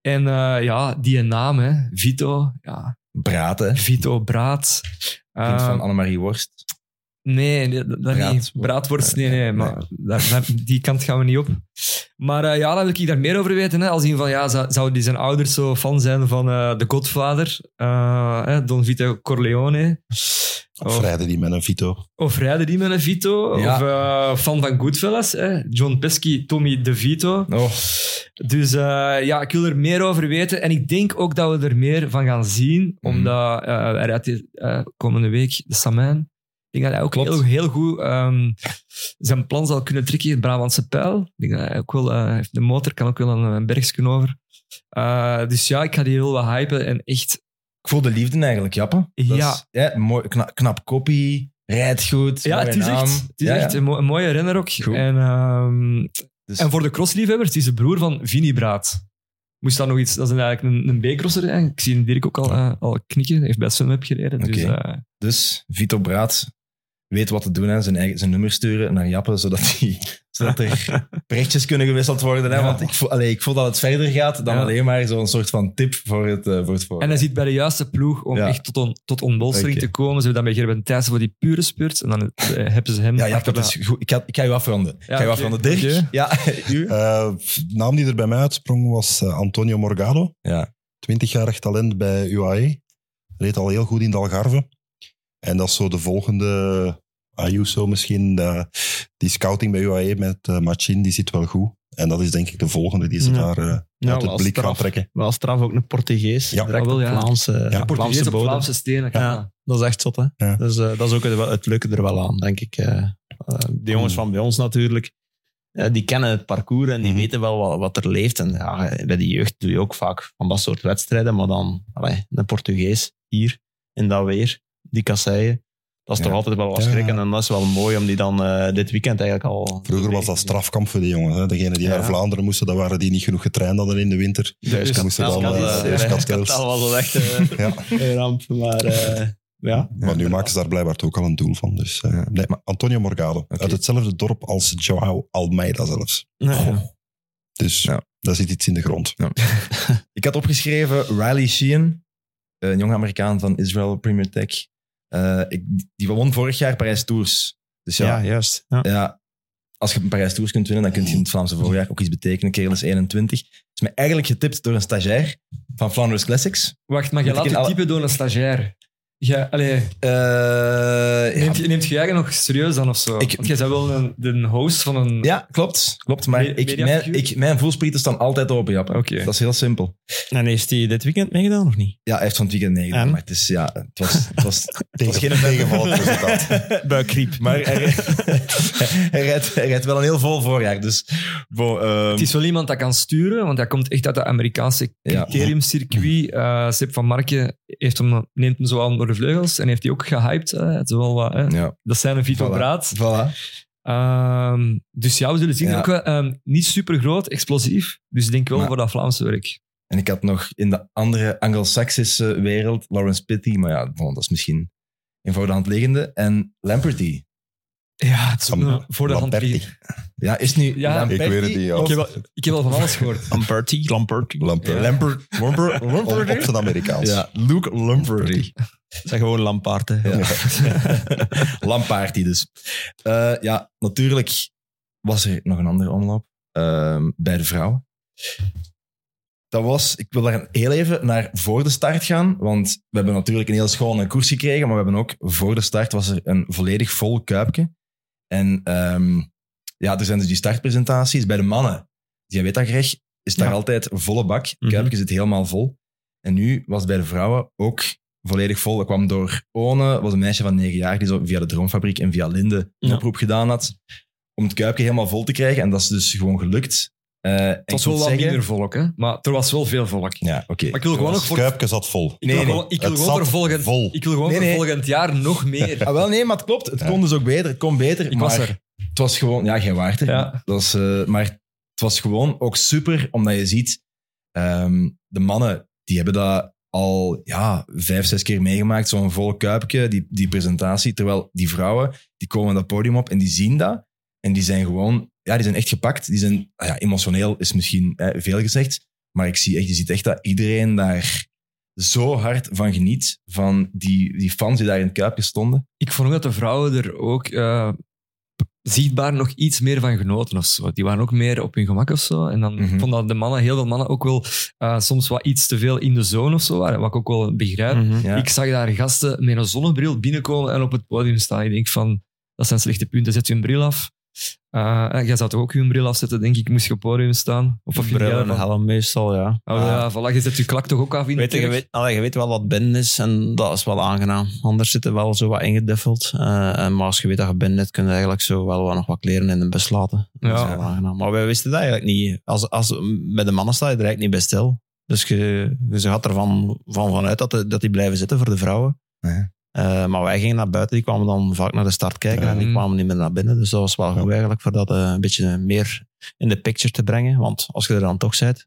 En ja, die naam, hè, Vito. Ja, Braat, hè? Vito Braat. Kind van Annemarie Worst. Nee, dat dat Braad- niet. Braadworst, nee, nee. Maar daar, daar- die kant gaan we niet op. Maar eh, ja, daar wil ik daar meer over weten. Hè. Als in van, ja, zou- zouden die zijn ouders zo fan zijn van eh The Godfather? eh, Don Vito Corleone? Of Of, rijden die met een Vito? of rijden die met een Vito? Ja. Of fan van Goodfellas? Hè? John Pesky, Tommy DeVito. Oh, Dus ja, ik wil er meer over weten. En ik denk ook dat we er meer van gaan zien. Mhm. Omdat hier, eh, komende week de Samijn. Ik denk dat hij ook Klopt. heel, heel goed ehm, zijn plan zal kunnen trekken in het Brabantse pijl. Ik denk dat hij ook wel eh, heeft de motor, kan ook wel een, een bergsken over. Eh, dus ja, ik ga die heel wat hypen. En echt, ik voel de liefde eigenlijk, Jappe. Dat Ja. Is, ja mooi, knap, knap kopie, rijdt goed, ja, het is naam. echt, het is Ja, echt ja. Een, mo- een mooie renner ook. Goed. En, ehm, Dus- en voor de crossliefhebbers, het is de broer van Vinnie Braat. Moest daar nog iets... Dat is eigenlijk een, een B-crosser. Ik zie Dirk ook al, eh, al knikken. Hij heeft bij Sunweb gereden. Dus, Oké. eh, Dus Vito Braat weet wat te doen. Hè. Zijn, eigen, zijn nummer sturen naar Jappe, zodat, die, zodat er berichtjes kunnen gewisseld worden. Hè. Ja. Want ik voel, allee, ik voel dat het verder gaat dan Ja. alleen maar zo'n soort van tip voor het, eh, voor het voor. en hij zit bij de juiste ploeg om Ja. echt tot, on, tot onbolstering Oké. te komen. Ze hebben dan bij Gerben Thijssen voor die pure spurt. En dan eh, hebben ze hem... ja, Jappe, de- is goed. Ik, ga, ik ga je afronden. ik ga je afronden. Dirk, ja, u? Eh, de naam die er bij mij uitsprong was Antonio Morgado. Ja. 20-jarig talent bij UAE. Reed al heel goed in de Algarve. En dat is zo de volgende Ayuso misschien. eh, die scouting bij UAE met eh, Machin, die zit wel goed. En dat is denk ik de volgende die ze Ja. daar eh, Ja, uit het blik gaan trekken. Wel straf, ook een Portugees. Ja. direct Ah, wel, op ja. Vlaamse, Ja. Portugees. Vlaamse stenen. Ja, dat is echt zot, hè? Ja. Dus eh, dat is ook het, het leuke er wel aan, denk ik. de jongens Mm. van bij ons natuurlijk, eh, die kennen het parcours en die Mhm. weten wel wat, wat er leeft. En ja, bij de jeugd doe je ook vaak van dat soort wedstrijden, maar dan allee, een Portugees hier, in dat weer, die kasseien. Dat is Ja. toch altijd wel wat Ja. schrikken en dat is wel mooi om die dan eh, dit weekend eigenlijk al... Vroeger was dat strafkamp voor die jongens. Hè. Degenen die Ja. naar Vlaanderen moesten, dat waren die niet genoeg getraind hadden in de winter. Dus Ze moesten dan, eh, dat Euskaltels. was wel echt eh, Ja. een ramp, maar eh, ja. Maar nu maken ze daar blijkbaar ook al een doel van. Dus, eh, Ja. nee, maar Antonio Morgado. Uit hetzelfde dorp als Joao Almeida zelfs. Nee. Dus Ja. daar zit iets in de grond. Ik had opgeschreven Riley Sheehan, een jong Amerikaan van Israel Premier Tech. Eh, ik, die won vorig jaar Parijs Tours. Dus ja, Ja, juist. Ja. ja, als je een Parijs Tours kunt winnen, dan kun je in het Vlaamse voorjaar ook iets betekenen. Kerel is 21. Is mij eigenlijk getipt door een stagiair van Flanders Classics. Wacht, maar je laat je alle- typen door een stagiair. Ja, allee, Eh, ja, neemt, je, neemt je eigen nog serieus dan of zo? Ik- Want jij bent wel een, de host van een... ja, klopt. klopt maar Me- ik, mijn, ik, mijn voelsprieten staan altijd open, Jappe. Oké. Dat is heel simpel. En heeft hij dit weekend meegedaan of niet? Ja, hij heeft van het weekend meegedaan, En? maar het is, ja, het was, het was, het was geen tegenvallend resultaat. Buikgriep. Maar hij, hij, rijdt, hij rijdt wel een heel vol voorjaar. Dus, ehm, Het is wel iemand dat kan sturen, want hij komt echt uit het Amerikaanse Ja. criteriumcircuit. Eh Sepp van Marken heeft hem, neemt hem zo aan door de vleugels en heeft hij ook gehyped. eh, zo wel wat, hè. ja, Dat zijn een Vito Voilà. Braat. voilà. Ehm, dus ja, we zullen zien. Ja. Ook wel, ehm, niet super groot, explosief. Dus ik denk wel Maar- voor dat Vlaamse werk. En ik had nog in de andere Anglo-Saxische wereld Lawrence Pitty, maar ja, bon, dat is misschien een voor de hand liggende. En Lamperty. Ja, het is voor de hand Lamperti. liggend. Ja, is nu Ja, Lamperti ik weet het niet, of- Ik heb, al, ik heb al van alles gehoord. Lamperty, Lamperty. Lampert. Lamper, Lamper, Op, op Lamperti? zijn Amerikaans. Ja, Luke Lamperti. Zeg gewoon Lampaard. hè. Ja. Lampaartie dus. Eh, ja, natuurlijk was er nog een andere omloop ehm, bij de vrouwen. Dat was, ik wil daar heel even naar voor de start gaan, want we hebben natuurlijk een heel schone koers gekregen, maar we hebben ook voor de start was er een volledig vol kuipje. En ehm, ja, er zijn dus die startpresentaties. Bij de mannen, jij weet dat Greg, is daar Ja. altijd volle bak. Het Mhm. kuipje zit helemaal vol. En nu was het bij de vrouwen ook volledig vol. Dat kwam door One, was een meisje van negen jaar die zo via de Droomfabriek en via Linde een Ja. oproep gedaan had om het kuipje helemaal vol te krijgen. En dat is dus gewoon gelukt. Eh, en Het was ik wel wat zeggen- minder volk, hè? maar er was wel veel volk. Ja, oké. Maar ik wil gewoon nog Het voor, kuipje zat vol. ik Nee, wil nee. gewoon, ik wil Het gewoon voor volgend, vol. ik wil gewoon Nee, voor nee. volgend jaar nog meer. Ah, wel, nee, maar het klopt. Het Ja. kon dus ook beter. Het kon beter. Ik maar was er. Het was gewoon... Ja, waart er. Ja. Dat was, eh, maar het was gewoon ook super, omdat je ziet... ehm, de mannen, die hebben dat al ja, vijf, zes keer meegemaakt. Zo'n vol kuipje, die, die presentatie. Terwijl die vrouwen, die komen dat podium op en die zien dat. En die zijn gewoon... Ja, die zijn echt gepakt. Die zijn... ah Ja, emotioneel is misschien veel gezegd. Maar ik zie echt, je ziet echt dat iedereen daar zo hard van geniet. Van die, die fans die daar in het kuipje stonden. Ik vond ook dat de vrouwen er ook eh, zichtbaar nog iets meer van genoten of zo. Die waren ook meer op hun gemak of zo. En dan Mhm. ik vond dat de mannen, heel veel mannen, ook wel eh, soms wat iets te veel in de zone of zo waren. Wat ik ook wel begrijp. Mhm. Ja. Ik zag daar gasten met een zonnebril binnenkomen en op het podium staan. Ik denk van, dat zijn slechte punten. Zet je een bril af. Eh, en jij zou toch ook je bril afzetten, denk ik, moest je op podium staan? Of of je Bril en van- helm meestal, ja. Oh, ja, voilà, je zet je klak toch ook af in de Weet je, je, weet, allee, je weet wel wat binnen is en dat is wel aangenaam. Anders zit het wel zo wat ingeduffeld. Eh, en maar als je weet dat je binnen zit, kun je eigenlijk zo wel wat, nog wat kleren in de bus laten. Dat is Ja. wel aangenaam. Maar wij wisten dat eigenlijk niet. Als, als, bij de mannen sta je er eigenlijk niet bij stil. Dus je, je gaat ervan van vanuit dat, de- dat die blijven zitten voor de vrouwen. Ja. Eh, maar wij gingen naar buiten, die kwamen dan vaak naar de start kijken Ja. en die kwamen niet meer naar binnen. Dus dat was wel Ja. goed eigenlijk, voor dat eh, een beetje meer in de picture te brengen. Want als je er dan toch bent,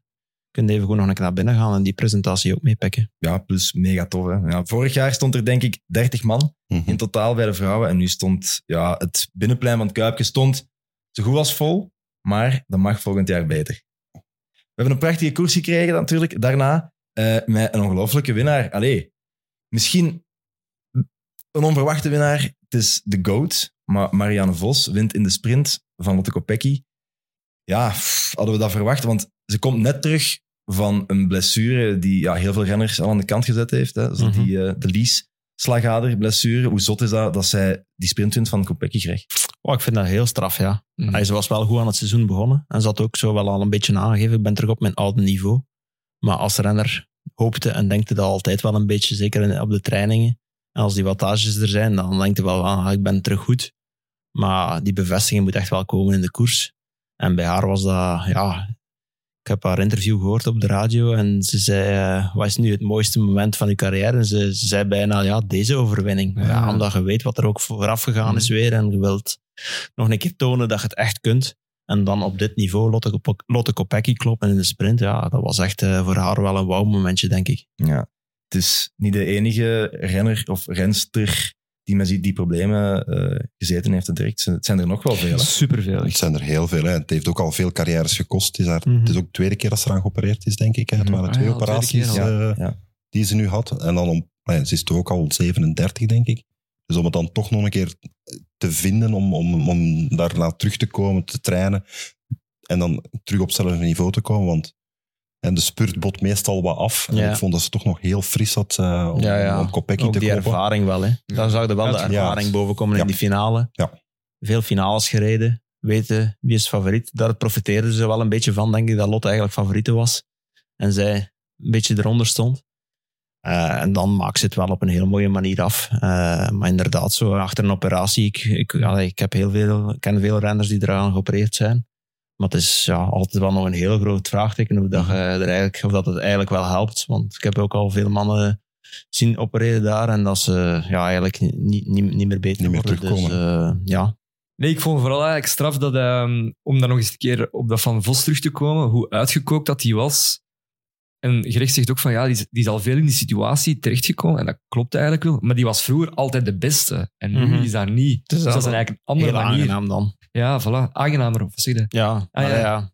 kun je even gewoon nog een keer naar binnen gaan en die presentatie ook meepikken. Ja, plus mega tof. Hè? Ja, vorig jaar stond er denk ik 30 man Mhm. in totaal bij de vrouwen. En nu stond ja, het binnenplein van het Kuipje stond zo goed als vol. Maar dat mag volgend jaar beter. We hebben een prachtige koers gekregen natuurlijk. Daarna eh, met een ongelofelijke winnaar. Allee, misschien een onverwachte winnaar. Het is de GOAT. Maar Marianne Vos wint in de sprint van Lotte Kopecky. Ja, pff, hadden we dat verwacht? Want ze komt net terug van een blessure die ja, heel veel renners al aan de kant gezet heeft. Hè. Dus Mhm. die, eh, de Lies slagader blessure. Hoe zot is dat dat zij die sprintwint van Kopecky krijgt? Oh, ik vind dat heel straf, ja. Mhm. Hij ze was wel goed aan het seizoen begonnen. En ze had ook zo wel al een beetje aangegeven, ik ben terug op mijn oude niveau. Maar als renner hoopte en denkte dat altijd wel een beetje, zeker op de trainingen. En als die wattages er zijn, dan denkt je wel, ah, ik ben terug goed. Maar die bevestiging moet echt wel komen in de koers. En bij haar was dat, ja... Ik heb haar interview gehoord op de radio en ze zei, eh, wat is nu het mooiste moment van uw carrière? En ze, ze zei bijna, ja, deze overwinning. Ja. Ja, omdat je weet wat er ook vooraf gegaan is weer en je wilt nog een keer tonen dat je het echt kunt. En dan op dit niveau Lotte, Lotte Kopecky kloppen in de sprint. Ja, dat was echt eh, voor haar wel een wauw-momentje, denk ik. Ja. Het is niet de enige renner of renster die met die, die problemen eh, gezeten heeft. Direct. Het zijn er nog wel veel. hè. Superveel. Het zijn er heel veel. Hè. Het heeft ook al veel carrières gekost. Het is, haar, Mhm. het is ook de tweede keer dat ze eraan geopereerd is, denk ik. Hè. Het Mhm. waren Ah twee ja, operaties eh, Ja. die ze nu had. En dan om, nou ze is toch ook al 37, denk ik. Dus om het dan toch nog een keer te vinden, om, om, om daarna terug te komen, te trainen. En dan terug op hetzelfde niveau te komen. Want en de spurt bot meestal wat af. En Ja. ik vond dat ze toch nog heel fris had eh, om, Ja, ja. om Kopecky te die ervaring wel. Hè. Daar zag je wel de ervaring ja. boven komen Ja. in die finale. Ja. Veel finales gereden. Weten wie is favoriet. Daar profiteerden ze wel een beetje van, denk ik, dat Lotte eigenlijk favoriete was. En zij een beetje eronder stond. Eh, en dan maakt ze het wel op een heel mooie manier af. Eh, maar inderdaad, zo achter een operatie. Ik, ik, allee, ik heb heel veel, ik ken veel renners die eraan geopereerd zijn. Maar het is ja, altijd wel nog een heel groot vraagteken of dat, je er eigenlijk, of dat het eigenlijk wel helpt. Want ik heb ook al veel mannen zien opereren daar en dat ze ja, eigenlijk niet, niet, niet meer beter Niet meer worden. terugkomen. Dus, eh, ja, Nee, ik vond vooral eigenlijk straf dat, ehm, om dan nog eens een keer op dat Van Vos terug te komen, hoe uitgekookt dat hij was. En gerecht zegt ook van, ja, die is, die is al veel in die situatie terechtgekomen. En dat klopt eigenlijk wel. Maar die was vroeger altijd de beste. En nu Mhm. is dat niet. Dus dat is eigenlijk een andere Heel manier. aangenaam dan. Ja, voilà. Aangenamer, of wat zeg je? Ja, Ah, ja. ja.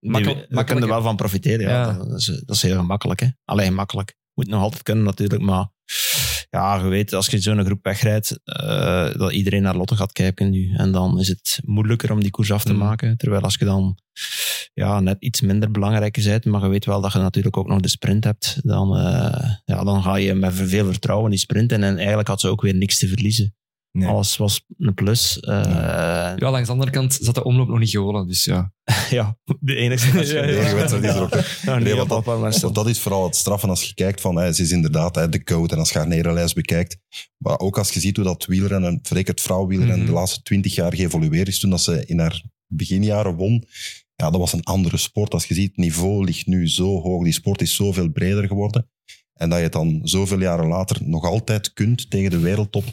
Makkel- daar makkelijk, kunnen er wel van profiteren. Ja. Ja. Dat, is, dat is heel gemakkelijk. Hè. Alleen gemakkelijk. Moet nog altijd kunnen natuurlijk, maar ja, je weet, als je zo'n groep wegrijdt, eh, dat iedereen naar Lotte gaat kijken nu. En dan is het moeilijker om die koers af te Mm. maken. Terwijl als je dan ja, net iets minder belangrijk bent, maar je weet wel dat je natuurlijk ook nog de sprint hebt, dan, eh, ja, dan ga je met veel vertrouwen die sprint in. En eigenlijk had ze ook weer niks te verliezen. Nee. Alles was een plus. Eh, Ja, langs de andere kant zat de omloop nog niet gewonnen. Dus ja. ja, de enige Ja, ja, De ja. enige wedstrijd is er ook. Nou, Nee, nee, want op dat- Want is vooral het straffen als je kijkt van, hè, ze is inderdaad hè, de code en als je haar nerenlijst bekijkt. Maar ook als je ziet hoe dat wielrennen, verrek het vrouwwielrennen, Mhm. de laatste twintig jaar geëvolueerd is, toen dat ze in haar beginjaren won, ja, dat was een andere sport. Als je ziet, het niveau ligt nu zo hoog, die sport is zoveel breder geworden. En dat je het dan zoveel jaren later nog altijd kunt tegen de wereldtop,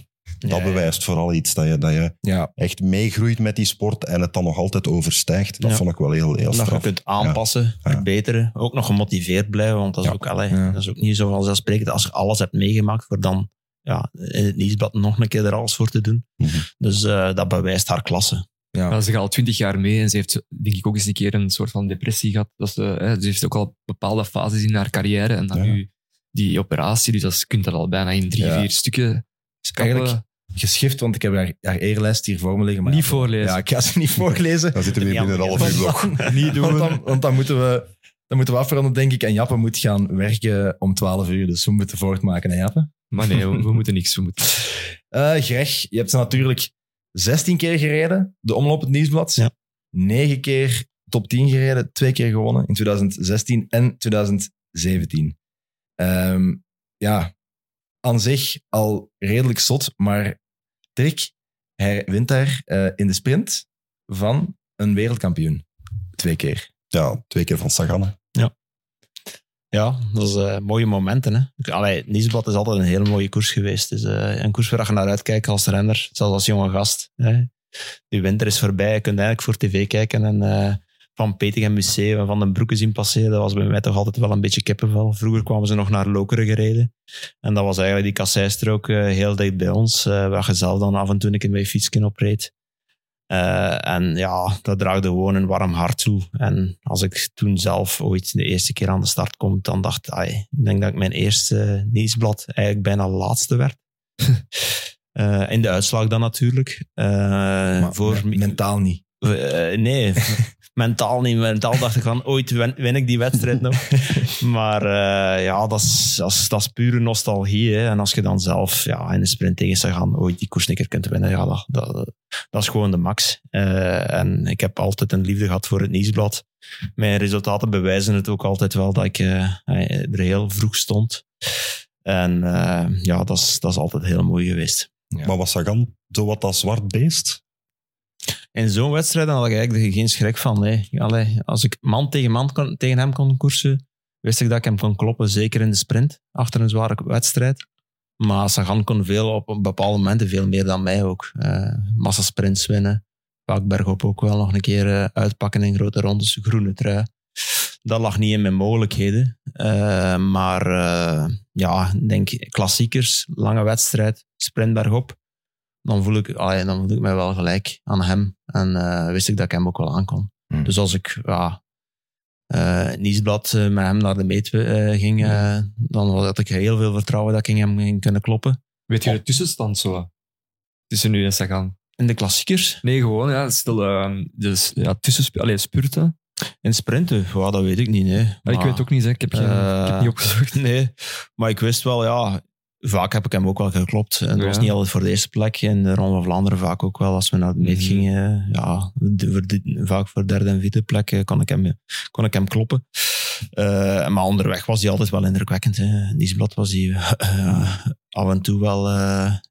dat Ja, ja. bewijst vooral iets. Dat je, dat je Ja, echt meegroeit met die sport en het dan nog altijd overstijgt. Dat Ja. vond ik wel heel, heel dat je straf. kunt aanpassen, Ja. verbeteren. Ook nog gemotiveerd blijven, want dat is, Ja. ook, allee, Ja. dat is ook niet zo vanzelfsprekend. Als je alles hebt meegemaakt, voor dan ja, in het nieuwsblad nog een keer er alles voor te doen. Mhm. Dus eh, dat bewijst haar klasse. ja. Ze gaat al twintig jaar mee en ze heeft denk ik ook eens een keer een soort van depressie gehad. Dat ze, hè, ze heeft ook al bepaalde fases in haar carrière en dan Ja. nu die operatie. Dus dat je kunt dat al bijna in drie, Ja. vier stukken kappen. eigenlijk geschift, want ik heb haar, haar eerlijst hier voor me liggen. Maar niet ja, voorlezen. Ja, ik ga ze niet voorlezen. Dan zitten we hier binnen een half uur blok. Niet doen. Want dan, want dan moeten we... Dan moeten we afronden, denk ik. En Jappe moet gaan werken om 12 uur. Dus we moeten voortmaken, hè, Jappe? Maar nee, we, we moeten niks. We moeten... Eh Greg, je hebt ze natuurlijk 16 keer gereden. De omloop het nieuwsblad. Ja. 9 keer top 10 gereden. Twee keer gewonnen in 2016 en 2017. Ehm, ja, aan zich al redelijk zot. Maar Dirk, hij wint daar eh, in de sprint van een wereldkampioen. Twee keer. Ja, twee keer van Sagan. hè. Ja, dat is eh, mooie momenten. Hè. Allee, het nieuwsblad is altijd een hele mooie koers geweest. Dus, eh, een koers waar je naar uitkijkt als renner, zelfs als jonge gast. Hè. Die winter is voorbij, je kunt eigenlijk voor tv kijken en van Petegem Museum en van den Broeke zien passeren. Dat was bij mij toch altijd wel een beetje kippenvel. Vroeger kwamen ze nog naar Lokeren gereden. En dat was eigenlijk die kasseistrook eh, heel dicht bij ons, eh, waar je zelf dan af en toe een keer fietsje opreed. Eh, en ja, dat draagde gewoon een warm hart toe. En als ik toen zelf ooit de eerste keer aan de start kom, dan dacht ik, ik denk dat ik mijn eerste nieuwsblad eigenlijk bijna laatste werd. In de uitslag dan natuurlijk. Maar voor me- mentaal niet. nee, mentaal niet. Mentaal dacht ik van, ooit win, win ik die wedstrijd nog. Maar eh, ja, dat is, dat, is, dat is pure nostalgie. Hè. En als je dan zelf ja, in de sprint tegen Sagan ooit die koers een keer kunt winnen, ja, dat, dat, dat is gewoon de max. Eh, en ik heb altijd een liefde gehad voor het nieuwsblad. Mijn resultaten bewijzen het ook altijd wel dat ik eh, er heel vroeg stond. En eh, ja, dat is, dat is altijd heel mooi geweest. Ja. Maar was Sagan zo wat dat zwart beest? In zo'n wedstrijd had ik eigenlijk geen schrik van. Als ik man tegen man kon, tegen hem kon koersen, wist ik dat ik hem kon kloppen. Zeker in de sprint, achter een zware wedstrijd. Maar Sagan kon veel op bepaalde momenten, veel meer dan mij ook. Eh massa sprints winnen. Vaak bergop ook wel nog een keer eh, uitpakken in grote rondes. Groene trui. Dat lag niet in mijn mogelijkheden. Eh, maar eh, ja, denk klassiekers, lange wedstrijd, sprint bergop dan voel, ik, ah ja, dan voel ik mij wel gelijk aan hem. En eh, wist ik dat ik hem ook wel aankon. Hmm. Dus als ik ja, eh, het nieuwsblad eh, met hem naar de meet ging, eh, dan had ik heel veel vertrouwen dat ik hem ging kunnen kloppen. Weet je de tussenstand zo? Tussen nu en Sagan? In de klassiekers, Nee, gewoon, ja. Stel, ehm, dus, ja, tussen, allee, spurten. in sprinten, ja, dat weet ik niet. Nee. Maar ik weet ook niet, hè. Ik heb, geen, ik heb niet opgezocht. Nee, maar ik wist wel, ja, vaak heb ik hem ook wel geklopt. En dat Ja. was niet altijd voor de eerste plek. In de Ronde van Vlaanderen vaak ook wel. Als we naar de meet Mhm. gingen, ja, voor de- vaak voor derde en vierde plek eh, kon ik hem, kon ik hem kloppen. Eh, maar onderweg was hij altijd wel indrukwekkend. Hè. Nieuwsblad was hij eh, af en toe wel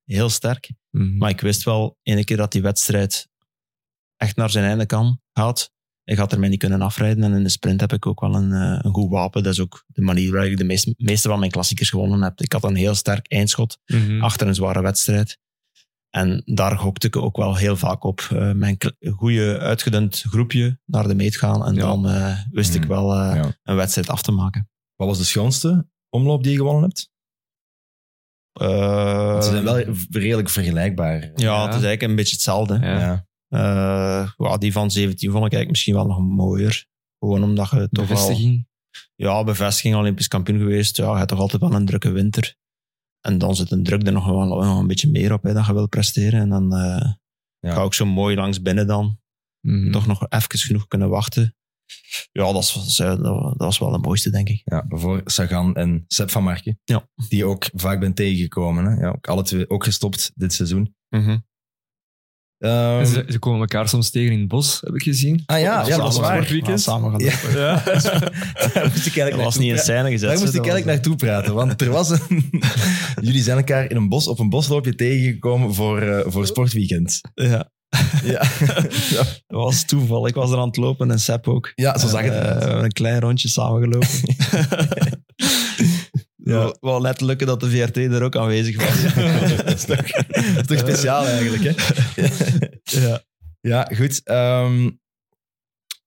heel sterk. Mhm. Maar ik wist wel, ene keer dat die wedstrijd echt naar zijn einde kan, gaat, ik had er mij niet kunnen afrijden. En in de sprint heb ik ook wel een, eh, een goed wapen. Dat is ook de manier waar ik de meeste, meeste van mijn klassiekers gewonnen heb. Ik had een heel sterk eindschot Mhm. achter een zware wedstrijd. En daar gokte ik ook wel heel vaak op. Eh, mijn goede uitgedund groepje naar de meet gaan. En Ja. dan eh, wist ik Mhm. wel eh, Ja. een wedstrijd af te maken. Wat was de schoonste omloop die je gewonnen hebt? Eh, ze zijn wel redelijk vergelijkbaar. Ja, Ja. het is eigenlijk een beetje hetzelfde. Ja. Ja. Eh, ja, die van 17 vond ik eigenlijk misschien wel nog mooier. Gewoon omdat je toch wel... Bevestiging. Ja, bevestiging, Olympisch kampioen geweest. Ja, je hebt toch altijd wel een drukke winter. En dan zit een druk er nog wel nog een beetje meer op, hè, dat je wil presteren. En dan eh, Ja. ga ik zo mooi langs binnen dan. Mhm. Toch nog even genoeg kunnen wachten. Ja, dat was, dat was wel de mooiste, denk ik. Ja, voor Sagan en Sepp van Marken. Ja. Die ook vaak bent tegengekomen. Hè? Ja, ook alle twee ook gestopt dit seizoen. Ehm, En ze, ze komen elkaar soms tegen in het bos, heb ik gezien. ah ja, ja, dat is waar. Samen gaan Ja. lopen. Ja. Daar moest ik eigenlijk Dat was niet in scène gezet. Daar moest ik eigenlijk was- naartoe praten. Want er was een... Jullie zijn elkaar in een bos, op een bosloopje tegengekomen voor, eh, voor sportweekend. Ja, Ja, dat was toeval. Ik was er aan het lopen en Sepp ook. ja zo zag het hebben een klein rondje samengelopen. Ja. Wel net lukken dat de VRT er ook aanwezig was. dat, is toch, dat is toch speciaal eigenlijk, hè? ja. Ja, goed. Ehm,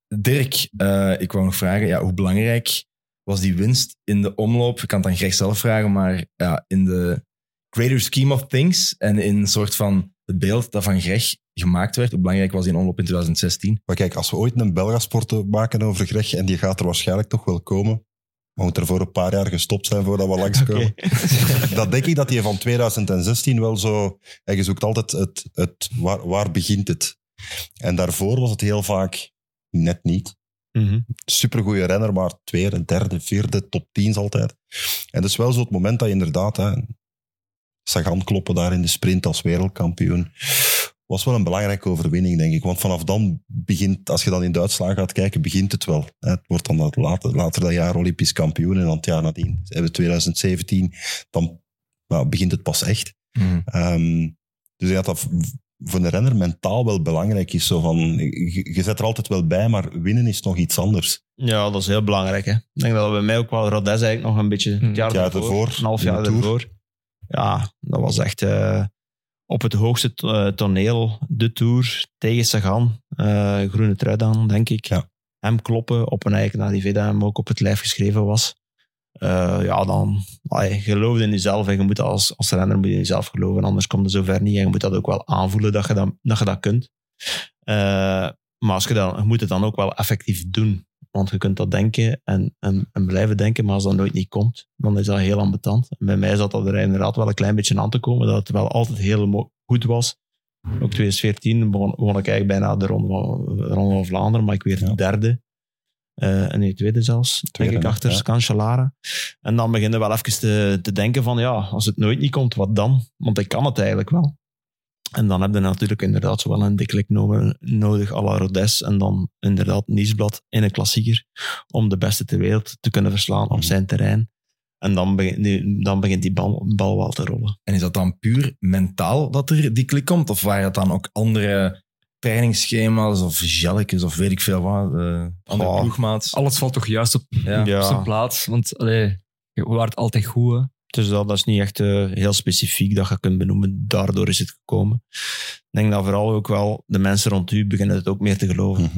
Dirk, eh, ik wou nog vragen, ja, hoe belangrijk was die winst in de omloop? Ik kan het aan Greg zelf vragen, maar ja, in de greater scheme of things en in een soort van het beeld dat van Greg gemaakt werd, hoe belangrijk was die omloop in 2016? Maar kijk, als we ooit een Belgasport maken over Greg, en die gaat er waarschijnlijk toch wel komen, maar moet er voor een paar jaar gestopt zijn voordat we langskomen. Dat denk ik dat die van 2016 wel zo... En je zoekt altijd het, het waar, waar begint het? En daarvoor was het heel vaak net niet. Mhm. Supergoeie renner, maar tweede, derde, vierde, top 10 altijd. En dat is wel zo het moment dat je inderdaad... Hè, Sagan kloppen daar in de sprint als wereldkampioen. Was wel een belangrijke overwinning, denk ik. Want vanaf dan begint, als je dan in Duitsland gaat kijken, begint het wel. Het wordt dan dat later, later dat jaar Olympisch kampioen. En dan het jaar nadien hebben we 2017. Dan nou, begint het pas echt. Ehm, dus ik denk dat voor een renner mentaal wel belangrijk is. Zo van, je, je zet er altijd wel bij, maar winnen is nog iets anders. Ja, dat is heel belangrijk. Hè. Ik denk dat bij mij ook wel Rodes eigenlijk nog een beetje het jaar, Het jaar ervoor, ervoor, een half de jaar ervoor. Ja, dat was echt eh, op het hoogste eh, toneel, de Tour, tegen Sagan, eh, groene trui dan, denk ik. Ja. Hem kloppen op een eigen dat hem ook op het lijf geschreven was. Eh, ja, dan allee, geloof in jezelf en je moet als, als renner moet je in jezelf geloven, anders komt het zover niet. En je moet dat ook wel aanvoelen dat je dat, dat, je dat kunt. Maar als je, dan, je moet het dan ook wel effectief doen. Want je kunt dat denken en, en, en blijven denken, maar als dat nooit niet komt, dan is dat heel ambetant. En bij mij zat dat er inderdaad wel een klein beetje aan te komen, dat het wel altijd heel goed was. Ook 2014 begon, begon ik eigenlijk bijna de Ronde van, de Ronde van Vlaanderen, maar ik werd Ja. derde. Eh en nee, tweede zelfs, Tweede, denk ik, achter ja. Cancellara. En dan begin je wel even te, te denken van, ja, als het nooit niet komt, wat dan? Want ik kan het eigenlijk wel. En dan heb je natuurlijk inderdaad zo wel een dikkelijk no- nodig à la Rodes en dan inderdaad Nieuwsblad in een klassieker om de beste ter wereld te kunnen verslaan op Mhm. zijn terrein. En dan begint die, dan begint die bal, bal wel te rollen. En is dat dan puur mentaal dat er die klik komt? Of waren het dan ook andere trainingsschema's of gelletjes of weet ik veel wat? eh, andere Goh. ploegmaats? Alles valt toch juist op, Ja. op zijn plaats. Want allee, je waart altijd goed. Hè. Dus dat, dat is niet echt eh, heel specifiek dat je kunt benoemen. Daardoor is het gekomen. Ik denk dat vooral ook wel de mensen rond u beginnen het ook meer te geloven.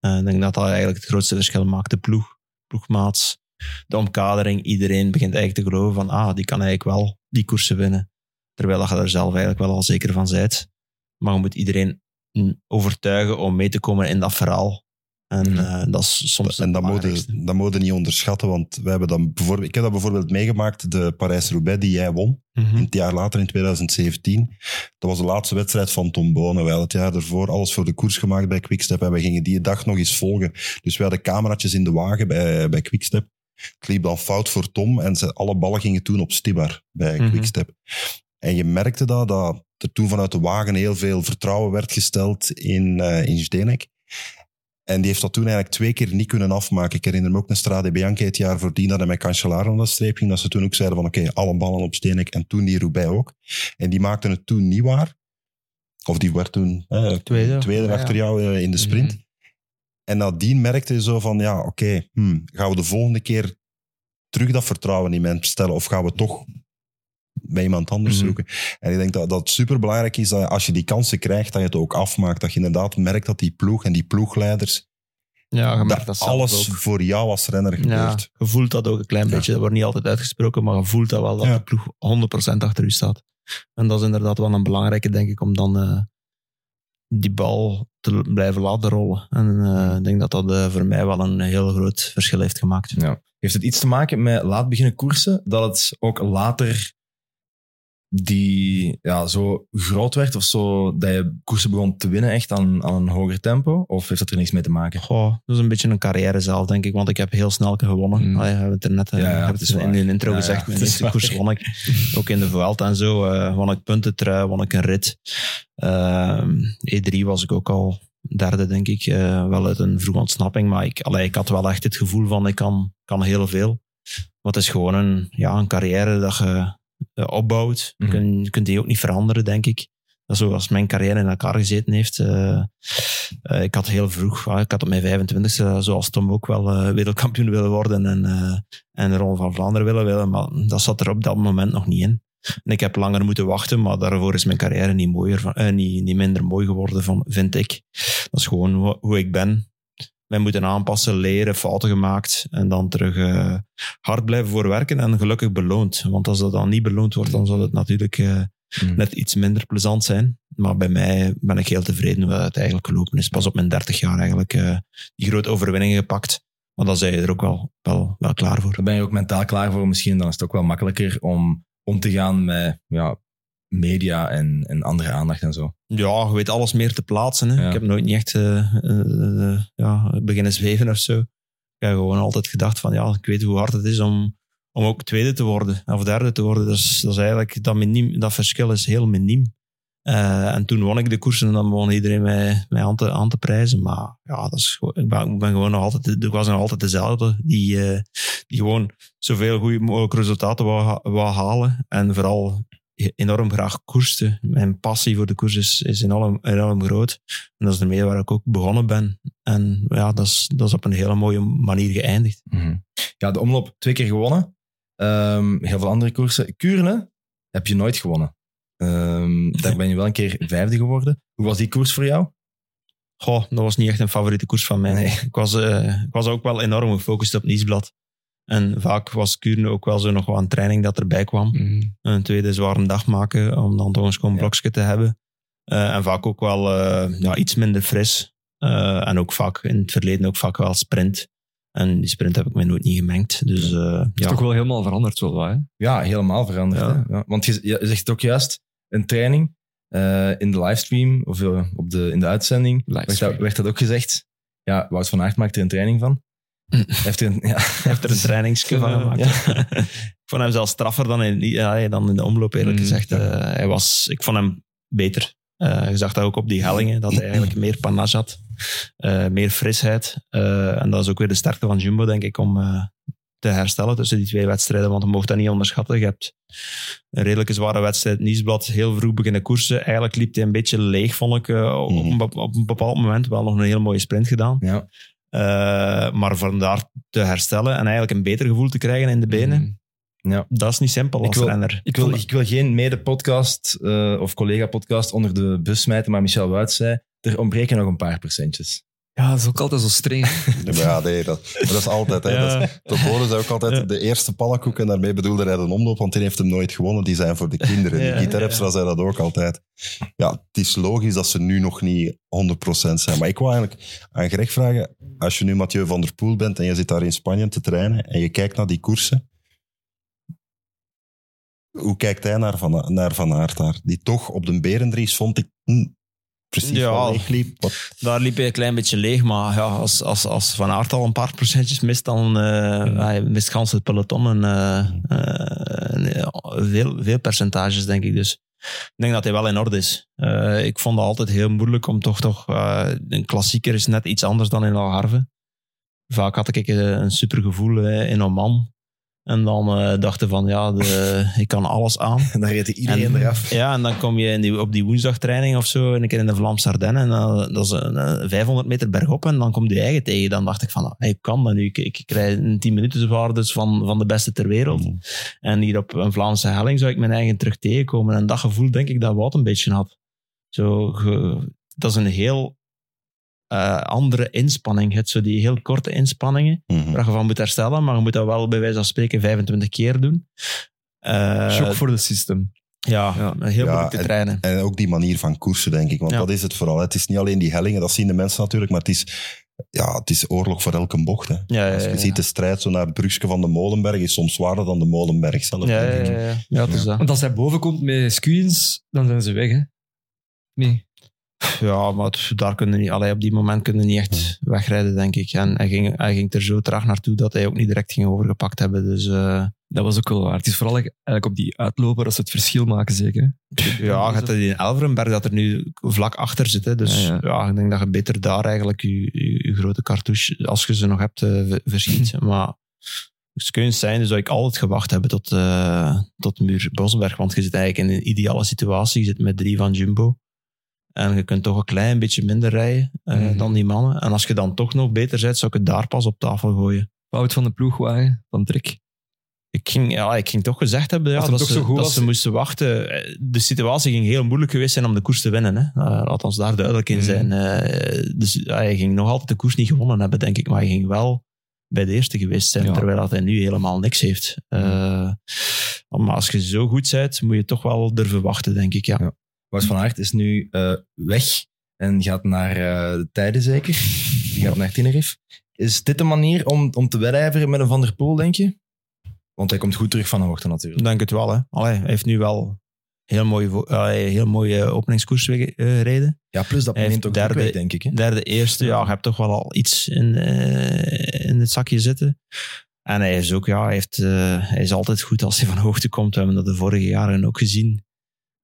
Eh, ik denk dat dat eigenlijk het grootste verschil maakt. De ploeg, ploegmaats, de omkadering. Iedereen begint eigenlijk te geloven van, ah, die kan eigenlijk wel die koersen winnen. Terwijl dat je er zelf eigenlijk wel al zeker van bent. Maar je moet iedereen mm, overtuigen om mee te komen in dat verhaal. En eh, dat is soms En het dat je, dat moet je niet onderschatten, want wij hebben dan bijvoorbeeld, ik heb dat bijvoorbeeld meegemaakt, de Parijs-Roubaix die jij won, Mhm. een jaar later in 2017. Dat was de laatste wedstrijd van Tom Bonen. Wij hadden het jaar ervoor alles voor de koers gemaakt bij Quickstep en we gingen die dag nog eens volgen. Dus we hadden cameraatjes in de wagen bij, bij Quickstep. Het liep dan fout voor Tom en ze, alle ballen gingen toen op Stibar bij Mhm. Quickstep. En je merkte dat, dat er toen vanuit de wagen heel veel vertrouwen werd gesteld in, eh in Zdenek. En die heeft dat toen eigenlijk twee keer niet kunnen afmaken. Ik herinner me ook een Strade Bianchi het jaar voordien dat hij met Cancellara aan de streep ging. Dat ze toen ook zeiden van oké, alle ballen op Steenek. En toen die Roubaix ook. En die maakten het toen niet waar. Of die werd toen eh, Tweede. Ja, achter ja. jou eh, in de sprint. Mhm. En nadien merkte je zo van ja, oké, hmm, gaan we de volgende keer terug dat vertrouwen in mensen stellen? Of gaan we toch bij iemand anders Mhm. zoeken. En ik denk dat dat het superbelangrijk is dat als je die kansen krijgt, dat je het ook afmaakt. Dat je inderdaad merkt dat die ploeg en die ploegleiders, Ja, je merkt dat alles ook. voor jou als renner Ja, gebeurt. je voelt dat ook een klein Ja. beetje. Dat wordt niet altijd uitgesproken, maar je voelt dat wel dat Ja. de ploeg 100% achter u staat. En dat is inderdaad wel een belangrijke, denk ik, om dan eh, die bal te blijven laten rollen. En eh, ik denk dat dat eh, voor mij wel een heel groot verschil heeft gemaakt. Ja. Heeft het iets te maken met laat beginnen koersen? Dat het ook later die ja, zo groot werd of zo, dat je koersen begon te winnen echt aan, aan een hoger tempo? Of heeft dat er niks mee te maken? Goh, dat is een beetje een carrière zelf, denk ik. Want ik heb heel snel gewonnen. Mm. Allee, we hebben het er net eh, Ja, ja, het is in de intro Ja, gezegd. Mijn eerste koers won ik. Ook in de Vuelta en zo. eh won ik puntentrui, won ik een rit. Ehm, E3 was ik ook al derde, denk ik. eh, wel uit een vroege ontsnapping. Maar ik, allee, ik had wel echt het gevoel van ik kan, kan heel veel. Maar het is gewoon een, ja, een carrière dat je opbouwt. Je Mhm. kunt- je kunt die ook niet veranderen, denk ik. Zoals mijn carrière in elkaar gezeten heeft. Eh, eh, ik had heel vroeg, ik had op mijn 25e, zoals Tom ook wel, eh, wereldkampioen willen worden en, eh en de Ronde van Vlaanderen willen willen, maar dat zat er op dat moment nog niet in. En ik heb langer moeten wachten, maar daarvoor is mijn carrière niet, mooier, van- eh, niet, niet minder mooi geworden, van, vind ik. Dat is gewoon hoe, hoe ik ben. Wij moeten aanpassen, leren, fouten gemaakt en dan terug eh, hard blijven voor werken en gelukkig beloond. Want als dat dan niet beloond wordt, dan zal het natuurlijk eh, Mm. net iets minder plezant zijn. Maar bij mij ben ik heel tevreden hoe het eigenlijk gelopen is. Pas op mijn 30 jaar eigenlijk eh, die grote overwinningen gepakt. Maar dan zijn je er ook wel, wel, wel klaar voor. Daar ben je ook mentaal klaar voor misschien. Dan is het ook wel makkelijker om om te gaan met ja, media en, en andere aandacht en zo. Ja, je weet alles meer te plaatsen. Hè. Ja. Ik heb nooit niet echt eh, eh, eh, ja, beginnen zweven of zo. Ik heb gewoon altijd gedacht van ja, ik weet hoe hard het is om, om ook tweede te worden of derde te worden. Dat is, dat is eigenlijk, dat, miniem, dat verschil is heel miniem. En toen won ik de koers en dan begon iedereen mij, mij aan, te, aan te prijzen. Maar ja, dat is, ik, ben, ik ben gewoon nog altijd, ik was nog altijd dezelfde. Die, die gewoon zoveel goede mogelijke resultaten wou, wou halen. En vooral enorm graag koerste. Mijn passie voor de koers is, is enorm, enorm groot. En dat is ermee waar ik ook begonnen ben. En ja, dat is, dat is op een hele mooie manier geëindigd. Mhm. Ja, de omloop twee keer gewonnen. Ehm, heel veel andere koersen. Kuurne heb je nooit gewonnen. Ehm, daar ben je wel een keer vijfde geworden. Hoe was die koers voor jou? Goh, dat was niet echt een favoriete koers van mij. Nee. Ik, was, eh, ik was ook wel enorm gefocust op Nieuwsblad. En vaak was Kuurne ook wel zo nog wel een training dat erbij kwam. Mm. Een tweede zware dag maken om dan toch een schoon Ja. blokje te hebben. Eh, en vaak ook wel eh, ja, iets minder fris. Eh, en ook vaak in het verleden ook vaak wel sprint. En die sprint heb ik mij nooit niet gemengd. Dus eh, is ja. toch wel helemaal veranderd, zo hè? Ja, helemaal veranderd. Ja. Hè? Ja, want je, je zegt het ook juist, een training eh, in de livestream of op de, in de uitzending werd dat, werd dat ook gezegd. Ja, Wout van Aert maakt er een training van. Heeft een, ja, Hij heeft er een trainingske van gemaakt. Ja. ik vond hem zelfs straffer dan in, ja, dan in de omloop, eerlijk Mm, gezegd. Eh, hij was, ik vond hem beter. Eh, je zag dat ook op die hellingen, dat hij eigenlijk meer panache had. Eh, meer frisheid. En dat is ook weer de sterkte van Jumbo, denk ik, om te herstellen tussen die twee wedstrijden. Want je mocht dat niet onderschatten. Je hebt een redelijke zware wedstrijd. Nieuwsblad, heel vroeg beginnen koersen. Eigenlijk liep hij een beetje leeg, vond ik. op, Mhm. een op een bepaald moment wel nog een heel mooie sprint gedaan. ja. Eh, maar vandaar te herstellen en eigenlijk een beter gevoel te krijgen in de benen, Mm. ja. dat is niet simpel Ik als wil- renner. Ik wil, ik wil geen mede-podcast eh, of collega-podcast onder de bus smijten, maar Michel Wout zei, er ontbreken nog een paar procentjes. Ja, dat is ook altijd zo streng. Ja, maar ja, nee, dat, maar dat is altijd. Hè. Ja. Dat is- zei ook altijd Ja. de eerste pannenkoek en daarmee bedoelde hij de omloop, want die heeft hem nooit gewonnen. Die zijn voor de kinderen. Ja, Die Gita ja. Repstra zei dat ook altijd. Ja, het is logisch dat ze nu nog niet 100% zijn. Maar ik wil eigenlijk aan Greg vragen, als je nu Mathieu van der Poel bent en je zit daar in Spanje te trainen en je kijkt naar die koersen, hoe kijkt hij naar Van, naar van Aert daar? Die toch op de Berendries vond ik hm, precies Ja. leeg liep. Wat- Daar liep hij een klein beetje leeg, maar ja, als, als, als Van Aert al een paar procentjes mist, dan uh, hij mist gans het peloton en uh, uh, veel, veel percentages, denk ik. Dus ik denk dat hij wel in orde is. Ik vond het altijd heel moeilijk om toch toch... Een klassieker is net iets anders dan in Algarve. Vaak had ik een super gevoel in Oman. En dan eh, dachten van, ja, de, ik kan alles aan. En dan reed iedereen En- eraf. Ja, en dan kom je in die, op die woensdagtraining of zo, een keer in de Vlaamse Ardennen. En dat is een, eh, 500 meter bergop en dan komt je eigen tegen. Dan dacht ik van, hey, ik kan dat nu. Ik, ik krijg een 10 minuten waardes van, van de beste ter wereld. Mm. En hier op een Vlaamse helling zou ik mijn eigen terug tegenkomen. En dat gevoel denk ik dat Wout een beetje had. Zo, ge- dat is een heel eh, andere inspanning. Het zo die heel korte inspanningen, Mhm. waar je van moet herstellen, maar je moet dat wel bij wijze van spreken 25 keer doen. Eh, Shock voor de system. ja, Ja. heel Ja, moeilijk te trainen. En ook die manier van koersen, denk ik. Want Ja. dat is het vooral. Het is niet alleen die hellingen, dat zien de mensen natuurlijk, maar het is, ja, het is oorlog voor elke bocht. Hè. Ja, ja, Als je ja. ziet de strijd zo naar het brugje van de Molenberg, is soms zwaarder dan de Molenberg zelf. Ja, denk ja, ik. ja, ja. ja, het is dat. Want als hij boven komt met squeens, dan zijn ze weg, hè? Nee. Ja, maar het- daar kunnen niet, allee, op die moment kunnen niet echt wegrijden, denk ik. En hij ging, hij ging er zo traag naartoe dat hij ook niet direct ging overgepakt hebben. Dus eh, Dat was ook wel waar. Het is vooral eigenlijk op die uitloper dat ze het verschil maken, zeker. ja, je hebt het in Elverenberg dat er nu vlak achter zit. Hè. Dus Ja, ja, ja. ik denk dat je beter daar eigenlijk je, je, je grote cartouche, als je ze nog hebt, ver- verschiet. maar het kun zijn dus dat ik altijd gewacht heb tot, eh, tot Muur Bosberg. Want je zit eigenlijk in een ideale situatie. Je zit met drie van Jumbo. En je kunt toch een klein beetje minder rijden eh, Mhm. dan die mannen. En als je dan toch nog beter bent, zou ik het daar pas op tafel gooien. Wout van de ploegwagen, van Trek. Ik ging, ja, ik ging toch gezegd hebben ja, dat, ze, dat ze moesten wachten. Eh, De situatie ging heel moeilijk geweest zijn om de koers te winnen. Hè. Eh, laat ons daar duidelijk in Mhm. zijn. Eh, dus hij ging nog altijd de koers niet gewonnen hebben, denk ik. Maar hij ging wel bij de eerste geweest zijn, Ja. terwijl dat hij nu helemaal niks heeft. Eh, maar als je zo goed bent, moet je toch wel durven wachten, denk ik. Ja. Ja. Wout van Aert is nu eh, weg en gaat naar eh, de tijden zeker. Die gaat naar Tenerife. Is dit de manier om, om te wedijveren met een Van der Poel, denk je? Want hij komt goed terug van de hoogte natuurlijk. Ik denk het wel. Hè. Allee, hij heeft nu wel heel mooie, allee, heel mooie openingskoers eh, reden. Ja, plus dat Hij neemt ook derde- weg, denk ik. Hè? Derde, eerste, ja, je hebt toch wel al iets in, in het zakje zitten. En hij is ook, ja, hij, heeft, hij is altijd goed als hij van hoogte komt. We hebben dat de vorige jaren ook gezien.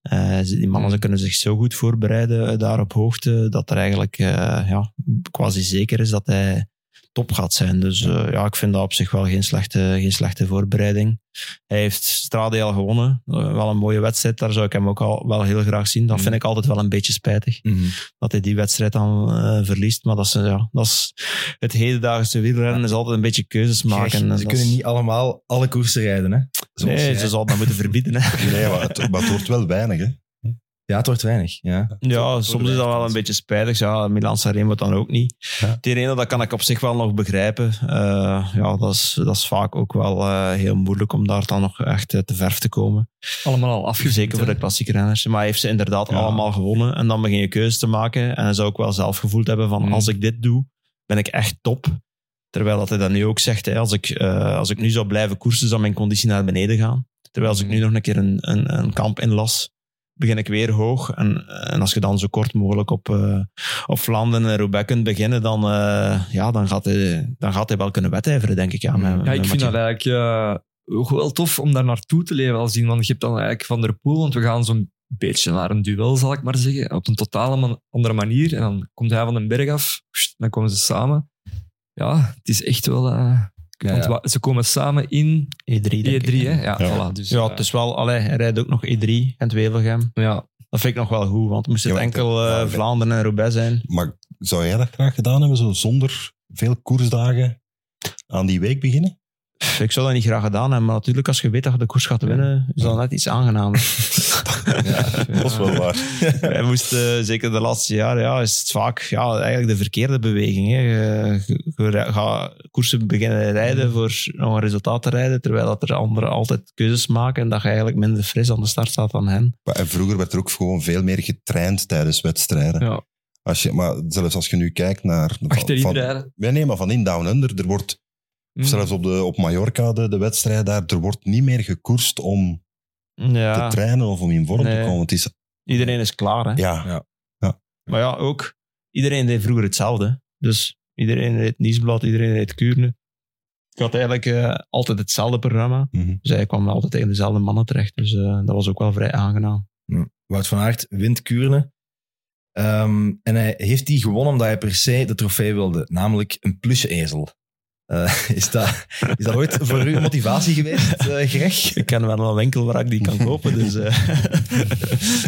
Eh, die mannen ze kunnen zich zo goed voorbereiden eh, daar op hoogte, dat er eigenlijk eh, ja, quasi zeker is dat hij top gaat zijn. Dus ja, ik vind dat op zich wel geen slechte, geen slechte voorbereiding. Hij heeft Strade al gewonnen. Wel een mooie wedstrijd, daar zou ik hem ook al wel heel graag zien. Dat vind ik altijd wel een beetje spijtig Mhm. dat hij die wedstrijd dan verliest. Maar dat is, ja, dat is het hedendaagse wielrennen is altijd een beetje keuzes maken. Ze kunnen is- niet allemaal alle koersen rijden. Hè? Zoals Nee, jij. ze zal dat moeten verbieden. Hè. Nee, maar het, maar het wordt wel weinig. Hè. Ja, het wordt weinig. Ja. Ja, soms is dat wel een beetje spijtig. Ja, Milan Sanremo dan ook niet. Ja. Het ene, dat kan ik op zich wel nog begrijpen. Eh, ja, dat is, dat is vaak ook wel eh, heel moeilijk om daar dan nog echt eh, te verf te komen. Allemaal al afgevinkt. Zeker voor de klassieke renners. Maar hij heeft ze inderdaad Ja. allemaal gewonnen. En dan begin je keuzes te maken. En hij zou ook wel zelf gevoeld hebben van Mm. als ik dit doe, ben ik echt top. Terwijl dat hij dat nu ook zegt. Hè, als, ik, eh, als ik nu zou blijven koersen, zou mijn conditie naar beneden gaan. Terwijl als ik nu nog een keer een, een, een kamp inlas, begin ik weer hoog. En, en als je dan zo kort mogelijk op, eh, op Vlaanderen en Roubaix kunt beginnen, dan, eh, ja, dan, gaat hij, dan gaat hij wel kunnen wedijveren, denk ik. Ja, met- Ja, met ik vind Mathieu. dat eigenlijk ook wel tof om daar naartoe te leven al zien. Want je hebt dan eigenlijk Van der Poel, want we gaan zo'n beetje naar een duel, zal ik maar zeggen. Op een totaal man- andere manier. En dan komt hij van den berg af, dan komen ze samen. Ja, het is echt wel... eh, Ja, want ja. ze komen samen in E3, denk ik, E3, hè? Ja, Ja. Voilà, dus, Ja, eh, het is wel, allee, hij rijdt ook nog E3 en Wevelgem. ja. Dat vind ik nog wel goed, want moest het enkel eh. Vlaanderen en Roubaix zijn. Maar zou jij dat graag gedaan hebben, zo zonder veel koersdagen aan die week beginnen? Ik zou dat niet graag gedaan hebben, maar natuurlijk als je weet dat je de koers gaat winnen, is dat net iets aangenamer. Ja, dat is wel waar. Wij moesten, zeker de laatste jaren, ja, is het vaak ja, eigenlijk de verkeerde beweging. Hè. Je, je- je rij- gaat koersen beginnen rijden voor nog een resultaat te rijden, terwijl dat er anderen altijd keuzes maken en dat je eigenlijk minder fris aan de start staat dan hen. Maar- En vroeger werd er ook gewoon veel meer getraind tijdens wedstrijden. Ja. Als je, maar zelfs als je nu kijkt naar... Achterin van, rijden. Nee, maar van in Down Under, er wordt, Mm. of zelfs op, de, op Mallorca, de, de wedstrijd daar, er wordt niet meer gekoerst om Ja, te trainen of om in vorm te komen. Het is, iedereen is klaar. Hè. ja, Maar ja, ook, iedereen deed vroeger hetzelfde. Dus iedereen deed Nieuwsblad, iedereen deed Kuurne. Ik had eigenlijk eh, altijd hetzelfde programma. mhm. Dus hij kwam altijd tegen dezelfde mannen terecht. Dus eh, dat was ook wel vrij aangenaam. Wout van Aert wint Kuurne. Ehm, en hij heeft die gewonnen omdat hij per se de trofee wilde, namelijk een plusje Eh, is, dat, is dat ooit voor u motivatie geweest, eh Greg? Ik ken wel een winkel waar ik die kan kopen, dus uh,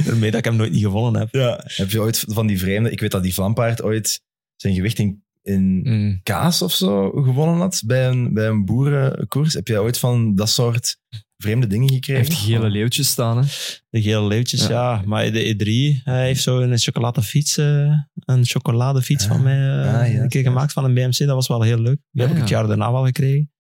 daarmee dat ik hem nooit niet gevonden heb. Ja. Heb je ooit van die vreemde... Ik weet dat die Vlampaard ooit zijn gewicht in, in Mm. kaas of zo gewonnen had bij een, bij een boerenkoers. Heb jij ooit van dat soort vreemde dingen Hij gekregen? heeft gele leeuwtjes staan. Hè. De gele leeuwtjes, ja. Ja. Maar de E3, hij heeft zo een chocoladefiets, eh, een chocoladefiets Ah. van mij eh, Ah, ja, een keer gemaakt van een BMC. Dat was wel heel leuk. Die heb Ah, ik het ja. jaar daarna wel gekregen.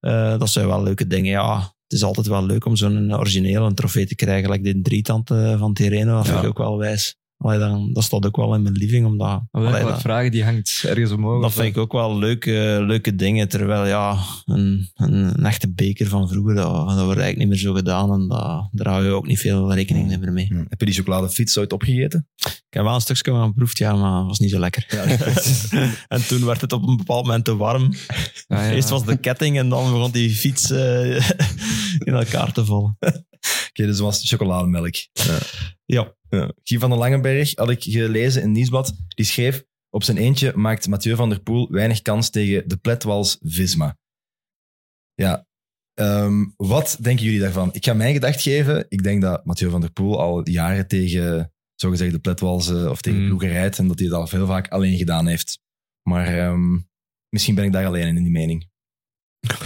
Eh, dat zijn wel leuke dingen, ja. Het is altijd wel leuk om zo'n origineel een trofee te krijgen. Like de drietand van Tirreno, dat vind ik ook wel wijs. Allee, dan, dat staat ook wel in mijn living, omdat... Allee, wat dat- vragen, die hangt ergens omhoog. dat vind ik ook wel leuke, leuke dingen. Terwijl ja, een, een, een echte beker van vroeger, dat, dat wordt eigenlijk niet meer zo gedaan. En dat, daar hou je ook niet veel rekening meer mee. Hm. Heb je die chocoladefiets ooit opgegeten? Heb wel een stukje geproefd, ja, maar het was niet zo lekker. en toen werd het op een bepaald moment te warm. Ah, ja. Eerst was de ketting en dan begon die fiets eh, in elkaar te vallen. Oké, dus was chocolademelk. Ja. Ja. Ja. Guy van den Langenberg had ik gelezen in Nieuwsblad. Die schreef, op zijn eentje maakt Mathieu van der Poel weinig kans tegen de pletwals Visma. Ja. Ehm, wat denken jullie daarvan? Ik ga mijn gedacht geven. Ik denk dat Mathieu van der Poel al jaren tegen zogezegd de pletwalsen of tegen Mm. ploegen rijdt en dat hij dat al veel vaak alleen gedaan heeft. Maar ehm, misschien ben ik daar alleen in, in die mening.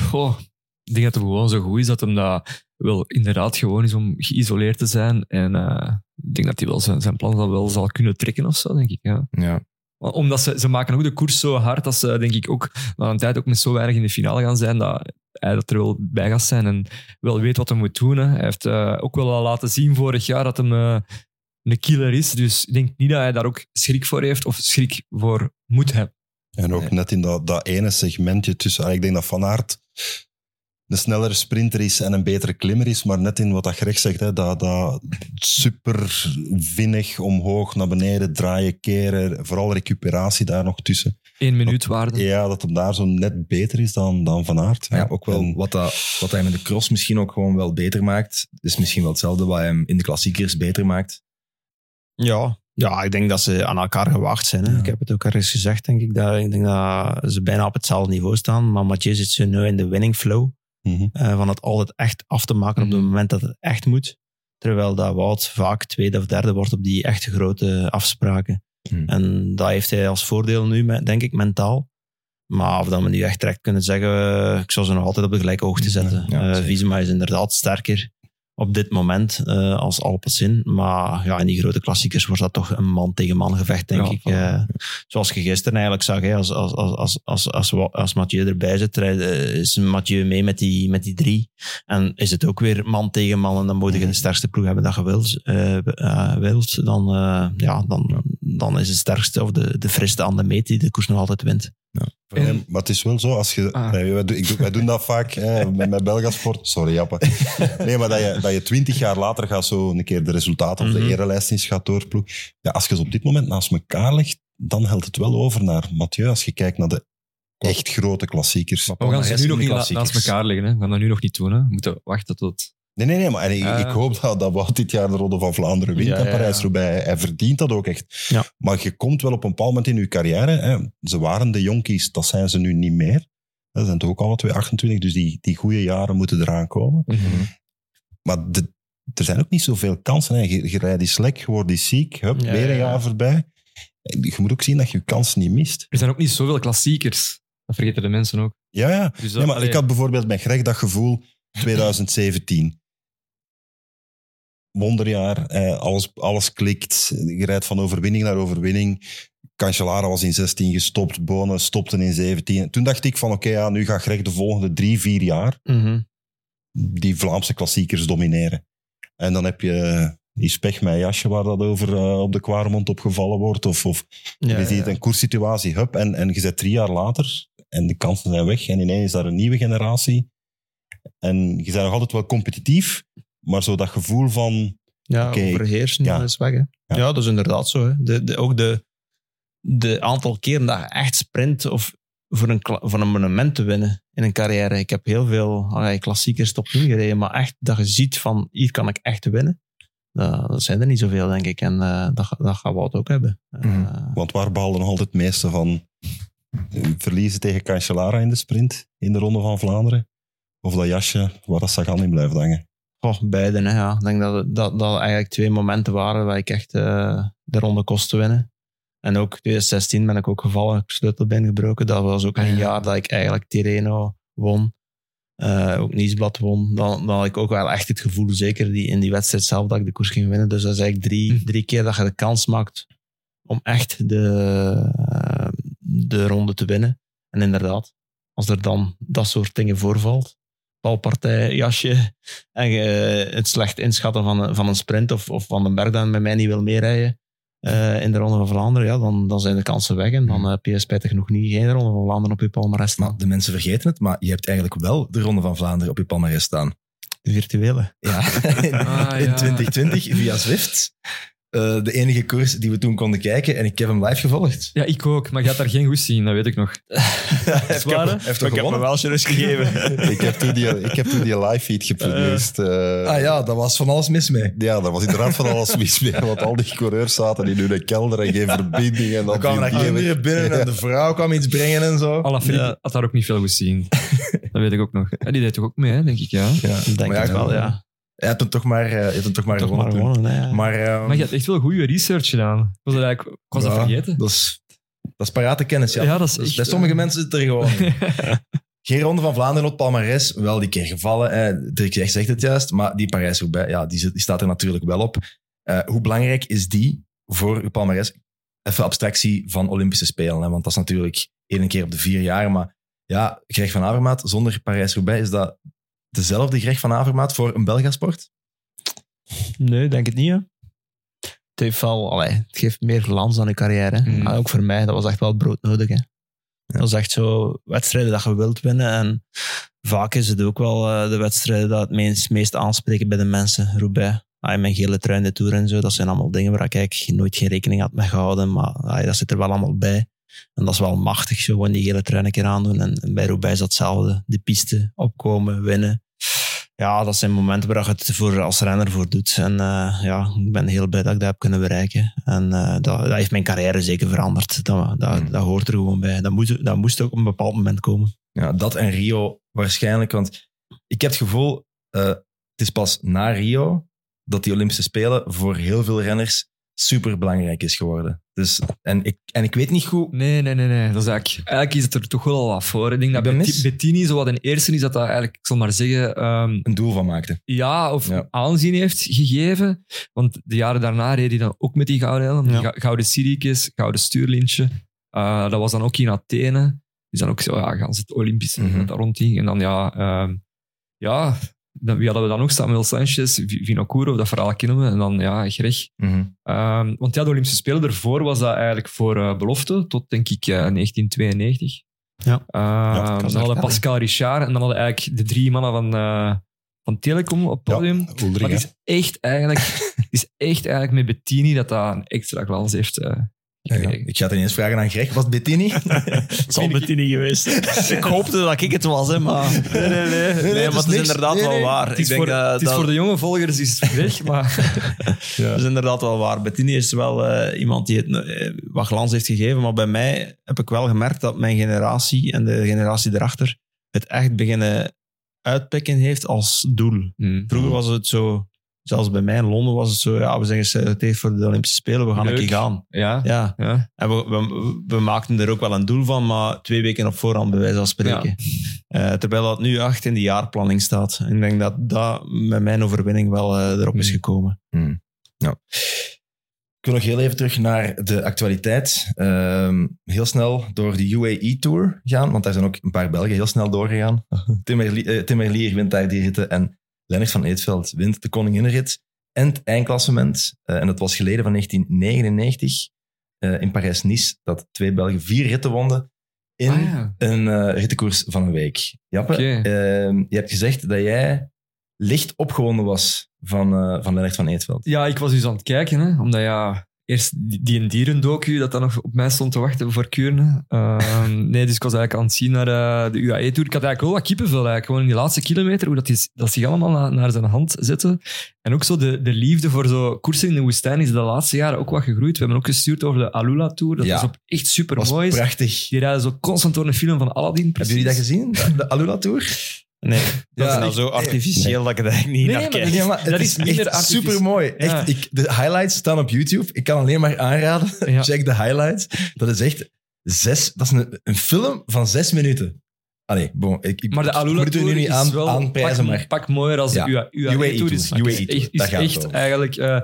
Goh, ik denk dat het gewoon zo goed is dat hem dat wel inderdaad gewoon is om geïsoleerd te zijn. En eh, ik denk dat hij wel zijn, zijn plan wel zal kunnen trekken of zo, denk ik. Ja. Ja. Omdat ze, ze maken ook de koers zo hard dat ze, denk ik, ook na een tijd ook met zo weinig in de finale gaan zijn, dat hij dat er wel bij gaat zijn en wel weet wat hij moet doen. Hè. Hij heeft eh, ook wel al laten zien vorig jaar dat hem eh, een killer is. Dus ik denk niet dat hij daar ook schrik voor heeft of schrik voor moet hebben. En ook Nee. net in dat, dat ene segmentje tussen... Ik denk dat Van Aert een snellere sprinter is en een betere klimmer is, maar net in wat dat Greg zegt, hè, dat, dat super vinnig omhoog, naar beneden, draaien, keren, vooral recuperatie daar nog tussen. Eén minuut waarde. Ja, dat hem daar zo net beter is dan, dan Van Aert. Ja, ook wel En- wat, dat, wat hij met de cross misschien ook gewoon wel beter maakt. is misschien wel hetzelfde wat hij hem in de klassiekers beter maakt. Ja. ja, ik denk dat ze aan elkaar gewacht zijn. Hè. Ja. Ik heb het ook ergens gezegd, denk ik. Dat, ik denk dat ze bijna op hetzelfde niveau staan. Maar Mathieu zit zo nu in de winning flow. Eh, van het altijd echt af te maken op het Mhm. moment dat het echt moet. Terwijl dat Wout vaak tweede of derde wordt op die echte grote afspraken. Mhm. En dat heeft hij als voordeel nu, denk ik, mentaal. Maar of dat we nu echt direct kunnen zeggen, eh, ik zou ze nog altijd op de gelijke hoogte zetten. Ja, Eh. Visma is inderdaad sterker op dit moment eh, als Alpecin. Maar ja, in die grote klassiekers wordt dat toch een man tegen man gevecht, denk Ja, ik. Eh, zoals je gisteren eigenlijk zag, hè, als, als, als, als, als, als, Mathieu erbij zit, eh, is Mathieu mee met die, met die drie. En is het ook weer man tegen man en dan moet je de sterkste ploeg hebben dat je wilt. wilt dan, ja, dan, dan is het sterkste of de, de friste aan de meet die de koers nog altijd wint. Nee, maar het is wel zo, als je, Ah. nee, wij, doen- ik doe- wij doen dat vaak hè, met, met Belgasport. Sorry, Jappe. Nee, maar dat je, dat je twintig jaar later gaat zo een keer de resultaten of Mhm. de erelijst eens gaat doorploegen. Ja, als je ze op dit moment naast elkaar legt, dan helpt het wel over naar Mathieu. Als je kijkt naar de echt grote klassiekers. Maar we gaan ze nu nog niet na- naast elkaar leggen. Hè. We gaan dat nu nog niet doen. Hè. We moeten wachten tot... Nee, nee, nee. Maar ik, Ja. ik hoop dat, dat Wout dit jaar de Ronde van Vlaanderen wint Ja, en ja. Parijs-Roubaix. Hij verdient dat ook echt. Ja. Maar je komt wel op een bepaald moment in je carrière. Hè. Ze waren de jonkies, dat zijn ze nu niet meer. Ze zijn toch ook alle twee 28, dus die, die goede jaren moeten eraan komen. Mhm. Maar de- er zijn ook niet zoveel kansen. Hè. Je, je rijdt die slek, je wordt die ziek, hup, weer een ja, ja. jaar voorbij. Je moet ook zien dat je je kansen niet mist. Er zijn ook niet zoveel klassiekers. Dat vergeten de mensen ook. Ja, ja. Dus, Nee, maar ik had bijvoorbeeld met Greg dat gevoel 2017. Wonderjaar, eh, alles, alles klikt. Je rijdt van overwinning naar overwinning. Cancellara was in 16 gestopt, Bonen stopte in 17. Toen dacht ik van oké, ja, nu gaat Greg de volgende drie, vier jaar Mhm. die Vlaamse klassiekers domineren. En dan heb je die spech met jasje waar dat over eh, op de Kwaremond opgevallen wordt. Of, of Ja, je ziet ja. een koerssituatie, hup, en, en je zet drie jaar later en de kansen zijn weg en ineens is daar een nieuwe generatie. En je bent nog altijd wel competitief, maar zo dat gevoel van... Ja, Oké. overheersen Ja. is weg. Hè. Ja. dat is inderdaad zo. Hè. De, de, ook de, de aantal keren dat je echt sprint of voor een, voor een monument te winnen in een carrière. Ik heb heel veel allee, klassiekers top 10 gereden, maar echt dat je ziet van hier kan ik echt winnen. Dat, dat zijn er niet zoveel, denk ik. En eh, dat, dat gaat Wout ook hebben. Mhm. Eh, Want waar behaalde nog altijd het meeste van verliezen tegen Cancellara in de sprint in de Ronde van Vlaanderen? Of dat jasje waar dat Sagan in blijft hangen? Goh, beide. Hè, ja. Ik denk dat, dat dat eigenlijk twee momenten waren waar ik echt eh, de ronde kost te winnen. En ook 2016 ben ik ook gevallen, ik sleutelbeen gebroken. Dat was ook Ah, een ja. jaar dat ik eigenlijk Tirreno won. Eh, ook Nieuwsblad won. Dan, dan had ik ook wel echt het gevoel, zeker die, in die wedstrijd zelf, dat ik de koers ging winnen. Dus dat is eigenlijk drie, Hm. drie keer dat je de kans maakt om echt de, eh, de ronde te winnen. En inderdaad, als er dan dat soort dingen voorvalt, valpartij, jasje, en je het slecht inschatten van, een- van een sprint of, of van een berg dat met mij niet wil meerijden eh, in de Ronde van Vlaanderen, ja, dan, dan zijn de kansen weg. En dan heb je spijtig genoeg niet geen Ronde van Vlaanderen op je palmarès Maar staan. de mensen vergeten het, maar je hebt eigenlijk wel de Ronde van Vlaanderen op je palmarès staan. De virtuele. Ja, in, Ah, in ja. 2020 via Zwift. Eh, de enige koers die we toen konden kijken en ik heb hem live gevolgd. Ja, ik ook, maar je had daar geen goesting in, dat weet ik nog. Hij heeft, hij heeft toch ik heb me wel gegeven. ik, heb toen die, ik heb toen die live feed geproduceerd. eh, Ah ja, daar was van alles mis mee. Ja, daar was inderdaad van alles mis mee. Want al die coureurs zaten in hun kelder en geen verbinding. En dan kwamen er kinderen binnen en de vrouw kwam iets brengen en zo. Alaphilippe Ja. had daar ook niet veel in. dat weet ik ook nog. Ja, die deed toch ook mee, hè, denk ik, ja. Ja, Denk maar ik wel, ja. Hij had hem toch maar, eh, hij had hem toch maar Toch gewonnen. maar gewonnen, hè, ja. Maar, eh, Maar je had echt wel goede research gedaan. Ik was, dat eigenlijk, ik was dat vergeten. Dat is, dat is parate kennis, ja. Ja, dat is Dus echt, bij sommige eh, mensen zit er gewoon. Geen ronde van Vlaanderen op het palmarès, wel die keer gevallen. Eh, Dirk zegt zegt het juist, maar die Parijs-Roubaix, ja, die, staat er natuurlijk wel op. Eh, hoe belangrijk is die voor uw palmarès? Even abstractie van Olympische Spelen, hè, want dat is natuurlijk één keer op de vier jaar. Maar ja, Greg van Avermaat zonder Parijs-Roubaix, is dat dezelfde Greg van Avermaat voor een Belgasport? Nee, denk het niet. Hè. Het, heeft wel, allee, het geeft meer glans aan je carrière. Mm. En ook voor mij, dat was echt wel broodnodig. Hè. Dat is echt zo wedstrijden dat je wilt winnen. En vaak is het ook wel eh, de wedstrijden dat het meest, meest aanspreken bij de mensen. Roubaix, ah, mijn gele trui in de Tour en zo. Dat zijn allemaal dingen waar ik eigenlijk nooit geen rekening had mee gehouden. Maar ah, dat zit er wel allemaal bij. En dat is wel machtig, zo gewoon die gele trui een keer aandoen. En, en bij Roubaix is dat hetzelfde. De piste, opkomen, winnen. Ja, dat zijn momenten waar je het voor, als renner voor doet. En eh, ja, ik ben heel blij dat ik dat heb kunnen bereiken. En eh, dat, dat heeft mijn carrière zeker veranderd. Dat, dat, Mm. dat hoort er gewoon bij. Dat moest, dat moest ook op een bepaald moment komen. Ja, dat en Rio waarschijnlijk. Want ik heb het gevoel, eh, het is pas na Rio dat die Olympische Spelen voor heel veel renners super belangrijk is geworden. Dus, en, ik, en ik weet niet goed. Nee, nee, nee, nee. Dat is eigenlijk, eigenlijk is het er toch wel al wat voor. Ik denk dat Betti-. Bettini zo wat een eerste is dat dat eigenlijk, ik zal maar zeggen, ehm, Een doel van maakte. ja, of Ja. aanzien heeft gegeven. Want de jaren daarna reed hij dan ook met die gouden helm. Die Ja. gouden Syricus, gouden stuurlintje. Eh, dat was dan ook in Athene. Dus dan ook zo, ja, gaan ze het Olympische Mhm. dat rondging. En dan, ja, ehm, ja dan, wie hadden we dan nog? Samuel Sanchez, Vi- Vinokourov, dat verhaal kennen we. En dan, ja, Greg. Ehm, want ja, de Olympische Spelen ervoor was dat eigenlijk voor eh, belofte, tot denk ik eh, 1992. Ja. Ehm, dan hadden Pascal Richard en dan hadden eigenlijk de drie mannen van, eh, van Telecom op het podium. Ja, Ulrich, maar hè. het is echt eigenlijk, het is echt eigenlijk met Bettini dat dat een extra glans heeft Ja, ik ga het ineens vragen aan Greg. Was het Bettini? Het zal Bettini geweest. ik hoopte dat ik het was, hè, maar... Nee, nee, nee. het maar het is niks. inderdaad Nee, wel waar. Het Ik is, denk voor, dat- het is dat- voor de jonge volgers is het weg, maar Dat is inderdaad wel waar. Bettini is wel eh, iemand die het eh, wat glans heeft gegeven. Maar bij mij heb ik wel gemerkt dat mijn generatie en de generatie erachter het echt beginnen uitpikken heeft als doel. Hmm. Vroeger was het zo, zelfs bij mij in Londen was het zo, ja, we zijn geselecteerd voor de Olympische Spelen, we gaan een keer gaan. ja. Ja. ja. En we, we, we maakten er ook wel een doel van, maar twee weken op voorhand, bij wijze van spreken. Eh, terwijl dat nu echt in de jaarplanning staat. Ik denk dat dat met mijn overwinning wel eh, erop is Hmm. gekomen. Ik wil nog heel even terug naar de actualiteit. Ehm, heel snel door de UAE-tour gaan, want daar zijn ook een paar Belgen heel snel doorgegaan. Tim Merli- eh, Tim wint daar die ritten en Lennart van Eetveld wint de Koninginnenrit en het eindklassement. Eh, en dat was geleden van 1999 eh, in Parijs-Nice, dat twee Belgen vier ritten wonnen in Ah, ja. een eh, rittenkoers van een week. Jappe, ehm, je hebt gezegd dat jij licht opgewonden was van, van Lennart van Eetveld. Ja, ik was dus aan het kijken, hè, omdat ja, eerst die, een dierendocu dat dan nog op mij stond te wachten voor Kuurne. Ehm, nee, dus ik was eigenlijk aan het zien naar eh, de UAE-tour. Ik had eigenlijk wel wat kippenvel eigenlijk. Gewoon in die laatste kilometer, hoe dat, die, dat zich allemaal naar, naar zijn hand zetten. En ook zo de, de liefde voor zo koersen in de woestijn is de laatste jaren ook wat gegroeid. We hebben ook gestuurd over de Alula-tour. Dat Ja. was op echt super was mooi. prachtig. Die rijden zo constant door een film van Aladdin. Hebben jullie dat gezien? De, de Alula Tour? Nee, dat Ja, is nou zo artificieel dat ik er eigenlijk niet Nee, naar maar kijk. Ja, maar Dat het is is minder echt artifici- super mooi. Ja. Echt, ik, de highlights staan op YouTube. Ik kan alleen maar aanraden. Ja. Check de highlights. Dat is echt zes. Dat is een, een film van zes minuten. Allee, bon, ik, ik Maar de Alula moet het u nu Tour niet is aan, wel aanprijzen, pak, maar pak mooier als Ja. de UAE Tour. UAE is, Tour, is UAE is gaat het echt over. eigenlijk eh,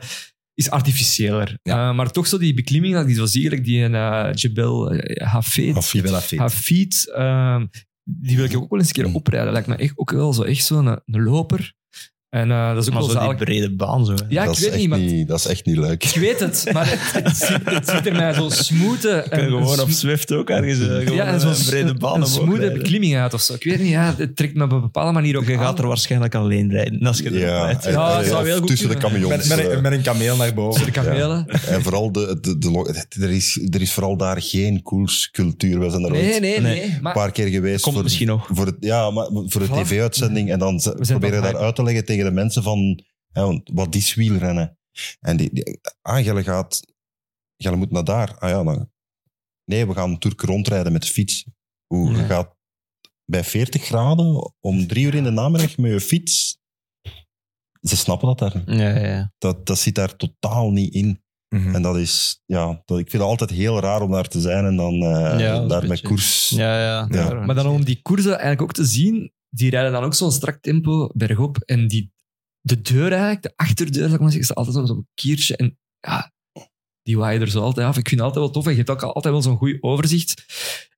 is artificiëler. Ja. Eh, maar toch zo die beklimming dat ik die zo zie, gelijk die in eh, Jebel uh, Hafid, fit. Hafid ehm, die wil ik ook wel eens een keer Mm. oprijden. Lijkt me echt ook wel zo echt zo'n een loper. En eh, dat is ook Maar wel zo die zalig. brede baan zo. hè. Ja, dat, ik is weet niet, maar niet, dat is echt niet leuk. ik weet het, maar het, het, ziet, het ziet er mij zo smoothen. Gewoon op Swift ook ergens eh, ja, en een, zo'n een brede baan een smoothe beklimming uit of zo. Ik weet niet, ja, het trekt me op een bepaalde manier ook Je gaat er waarschijnlijk alleen rijden als je Ja, Ja, zou of heel goed tussen de camions. Met, met, eh, een, met een kameel naar boven. De kamelen. En vooral, de, de, er, is, er is vooral daar geen koerscultuur. We zijn er Nee, nee, Nee. nee. een Maar paar keer geweest. Komt voor, misschien nog. Voor het, ja, maar voor de tv-uitzending. En dan proberen daar uit te leggen tegen de mensen van... Ja, wat is wielrennen? En die, die, ah, jij gaat... Jij moet naar daar. Ah ja, dan... Nee, we gaan Turk rondrijden met de fiets. Hoe, Ja. gaat bij 40 graden om drie uur in de namiddag met je fiets... Ze snappen dat daar. Ja, ja, ja. Dat, dat zit daar totaal niet in. Mhm. En dat is, ja, dat, ik vind het altijd heel raar om daar te zijn en dan eh, Ja, daar met beetje- koers. ja, ja. Ja. Maar dan om die koersen eigenlijk ook te zien, die rijden dan ook zo'n strak tempo bergop. En die, de deur eigenlijk, de achterdeur, zou ik maar zeggen, is altijd zo'n zo'n kiertje. En ja, die waaien er zo altijd af. Ik vind het altijd wel tof. En je hebt ook altijd wel zo'n goed overzicht.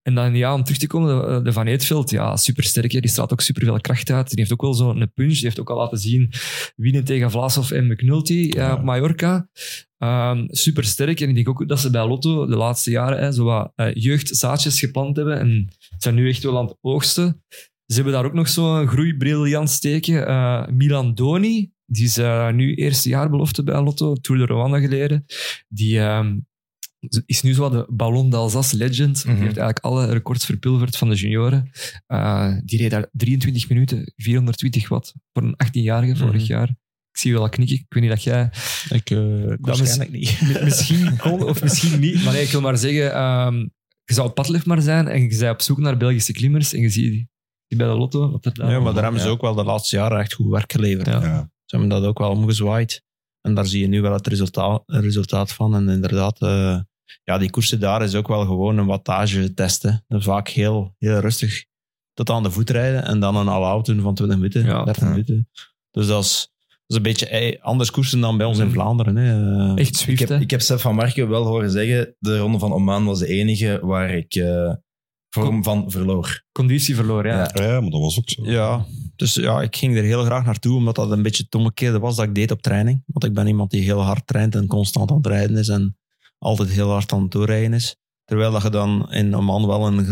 En dan ja, om terug te komen, de, de Van Eetveld, ja, supersterk. Die straalt ook superveel kracht uit. Die heeft ook wel zo'n punch. Die heeft ook al laten zien winnen tegen Vlasov en McNulty ja, Ja. op Mallorca. Super supersterk. En ik denk ook dat ze bij Lotto de laatste jaren hè, zo wat eh, jeugdzaadjes geplant hebben. En zijn nu echt wel aan het oogsten. Ze hebben daar ook nog zo'n groeibriljant steken. Eh, Milan Doni, die is eh, nu eerste jaar belofte bij Lotto, Tour de Rwanda geleden. Die ehm, is nu zo de Ballon d'Alsace legend. Mhm. Die heeft eigenlijk alle records verpulverd van de junioren. Eh, die reed daar 23 minuten, 420 watt voor een 18-jarige vorig Mhm. jaar. Ik zie je wel knikken. Ik weet niet dat jij Ik, uh, waarschijnlijk niet. mi- misschien kon of misschien niet. Maar nee, ik wil maar zeggen, ehm, je zou op padlef maar zijn en je bent op zoek naar Belgische klimmers en je ziet bij de lotto. Wat er daar Ja, maar daar hebben ze ook wel de laatste jaren echt goed werk geleverd. Ja. Ja. Ze hebben dat ook wel omgezwaaid. En daar zie je nu wel het resultaat, het resultaat van. En inderdaad, eh, ja, die koersen daar is ook wel gewoon een wattage testen. Vaak heel, heel rustig tot aan de voet rijden en dan een all-out doen van 20 minuten, Ja. 30 Ja. minuten. Dus dat is, dat is een beetje eh, anders koersen dan bij ons in Mm. Vlaanderen. Hè. Echt Ik Zwift, heb, hè? ik heb van Marken wel horen zeggen, de Ronde van Oman was de enige waar ik eh, vorm van verloor. Conditie verloren, ja. Ja. Ja, maar dat was ook zo. Ja, dus ja, ik ging er heel graag naartoe, omdat dat een beetje het omgekeerde was dat ik deed op training. Want ik ben iemand die heel hard traint en constant aan het rijden is en altijd heel hard aan het doorrijden is. Terwijl dat je dan in Oman wel een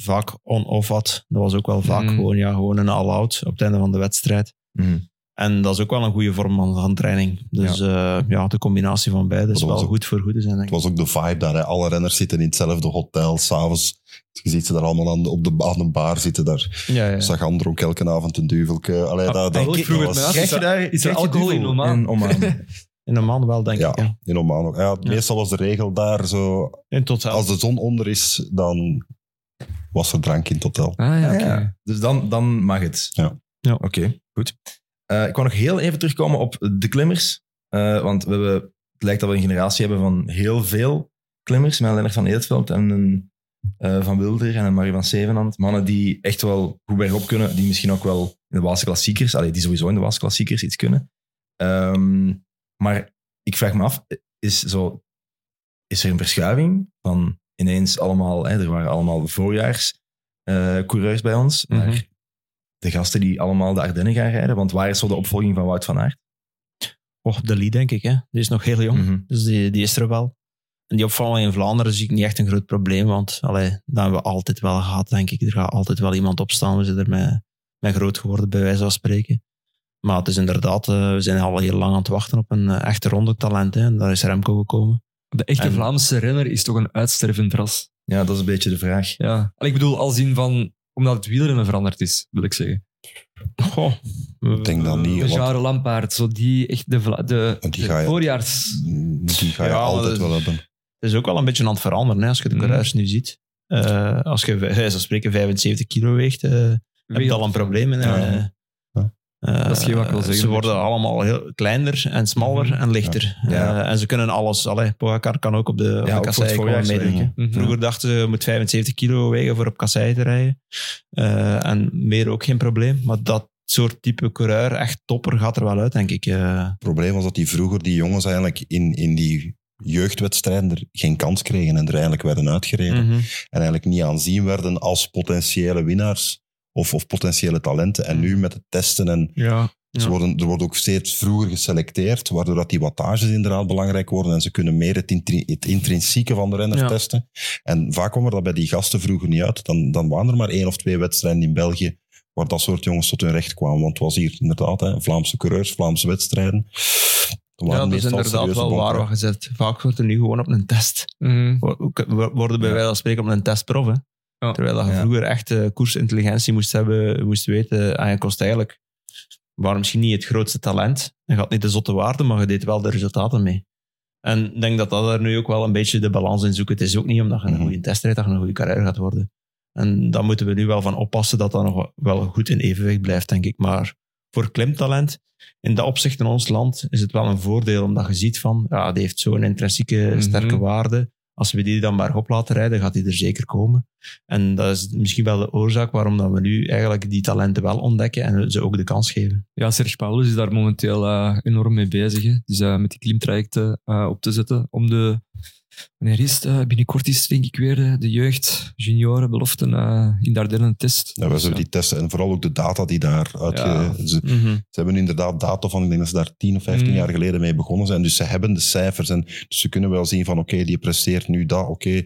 vaak on-off had. Dat was ook wel vaak Mm. gewoon, ja, gewoon een all-out op het einde van de wedstrijd. Mhm. En dat is ook wel een goede vorm van, van training. Dus ja. ja, de combinatie van beide is wel ook- goed voor goede zijn. denk Het ik. was ook de vibe daar. Hè. Alle renners zitten in hetzelfde hotel. S'avonds je ziet ze daar allemaal aan de, op de, aan de bar zitten. Daar. Ja, ja. Sagan dronk elke avond een duvelke. Allee, Ah, dat, was- af. Krijg je daar is er krijg je alcohol in Oman? In Oman. In Oman wel, denk Ja, ik. Ja. in Oman ook. Ja, Ja. Meestal was de regel daar zo... In totaal. Als de zon onder is, dan was er drank in het hotel. Ah ja. Dus dan, dan mag het. Ja. Ja. Oké, goed. Eh, ik wou nog heel even terugkomen op de klimmers. Eh, want we hebben, het lijkt dat we een generatie hebben van heel veel klimmers. Met Lennart van Eetveld en een, eh, Van Wilder en Marie van Zevenand. Mannen die echt wel goed bergop kunnen. Die misschien ook wel in de Waalse klassiekers, allee, die sowieso in de Waalse klassiekers iets kunnen. Ehm, maar ik vraag me af, is, zo, is er een verschuiving van ineens allemaal, hè, er waren allemaal voorjaars coureurs bij ons, Mhm. naar de gasten die allemaal de Ardennen gaan rijden. Want waar is zo de opvolging van Wout van Aert? Och, de Lee, denk ik. Hè. Die is nog heel jong. Mhm. Dus die, die is er wel. En die opvalling in Vlaanderen zie ik niet echt een groot probleem, want allee, dat hebben we altijd wel gehad, denk ik. Er gaat altijd wel iemand opstaan. We zijn er met, met groot geworden, bij wijze van spreken. Maar het is inderdaad, eh, we zijn al heel lang aan het wachten op een eh, echte ronde talent. Hè. En daar is Remco gekomen. De echte En- Vlaamse renner is toch een uitstervend ras. Ja, dat is een beetje de vraag. Ja. Allee, Ik bedoel, als in van... Omdat het wielrennen veranderd is, wil ik zeggen. Goh. Ik denk dat niet. De want Jare Lampaard, zo die echt de, de, Die de ga je- voorjaars... die ga je Ja, altijd wel hebben. Het is ook wel een beetje aan het veranderen, hè, als je de Mhm. coureurs nu ziet. Eh, als je, van spreken, 75 kilo weegt, eh, heb je al een probleem. hè. Ja. Eh, Ja. eh, Dat is geen wat ik wil zeggen, Ze worden allemaal heel kleiner en smaller Mhm. en lichter. Ja. Eh, en ze kunnen alles. Allee, Pogacar kan ook op de, op kassei. Mhm. Vroeger dachten ze, je moet 75 kilo wegen voor op kassei te rijden. Eh, en meer ook geen probleem. Maar dat soort type coureur, echt topper, gaat er wel uit, denk ik. Eh, Het probleem was dat die vroeger, die jongens eigenlijk in, in die jeugdwedstrijden er geen kans kregen en er eigenlijk werden uitgereden. mhm. En eigenlijk niet aanzien werden als potentiële winnaars of, of potentiële talenten. En nu met het testen en Ja. Ja. ze worden, er wordt ook steeds vroeger geselecteerd, waardoor dat die wattages inderdaad belangrijk worden en ze kunnen meer het, intri- het intrinsieke van de renner Ja. testen. En vaak kwam er dat bij die gasten vroeger niet uit. Dan, dan waren er maar één of twee wedstrijden in België waar dat soort jongens tot hun recht kwamen. Want het was hier inderdaad hè, Vlaamse coureurs, Vlaamse wedstrijden. Ja, dat is inderdaad wel waar wat gezet. Vaak wordt er nu gewoon op een test. Wo- Worden bij wijze van spreken op een testprof. Hè? Ja. Terwijl dat je Ja. vroeger echt eh, koersintelligentie moest hebben, moest weten. En je kost eigenlijk, waren misschien niet het grootste talent. Je had niet de zotte waarde, maar je deed wel de resultaten mee. En ik denk dat dat er nu ook wel een beetje de balans in zoekt. Het is ook niet omdat je een Mhm. goede test rijdt dat je een goede carrière gaat worden. En daar moeten we nu wel van oppassen dat dat nog wel goed in evenwicht blijft, denk ik. Maar voor klimtalent, in dat opzicht in ons land, is het wel een voordeel omdat je ziet van, ja, die heeft zo'n intrinsieke Mhm. sterke waarde. Als we die dan maar op laten rijden, gaat die er zeker komen. En dat is misschien wel de oorzaak waarom dat we nu eigenlijk die talenten wel ontdekken en ze ook de kans geven. Ja, Serge Paulus is daar momenteel eh, enorm mee bezig. Hè. Dus eh, met die klimtrajecten eh, op te zetten om de... Wanneer is het? Eh, binnenkort is denk ik weer de, de jeugd, junioren, beloften eh, in Dardenne test. Ja, we zullen die testen en vooral ook de data die daar uitge... Ja. Ze, ze hebben inderdaad data van, ik denk dat ze daar 10 of 15 Mm. jaar geleden mee begonnen zijn. Dus ze hebben de cijfers en dus ze kunnen wel zien van oké, die presteert nu dat, oké.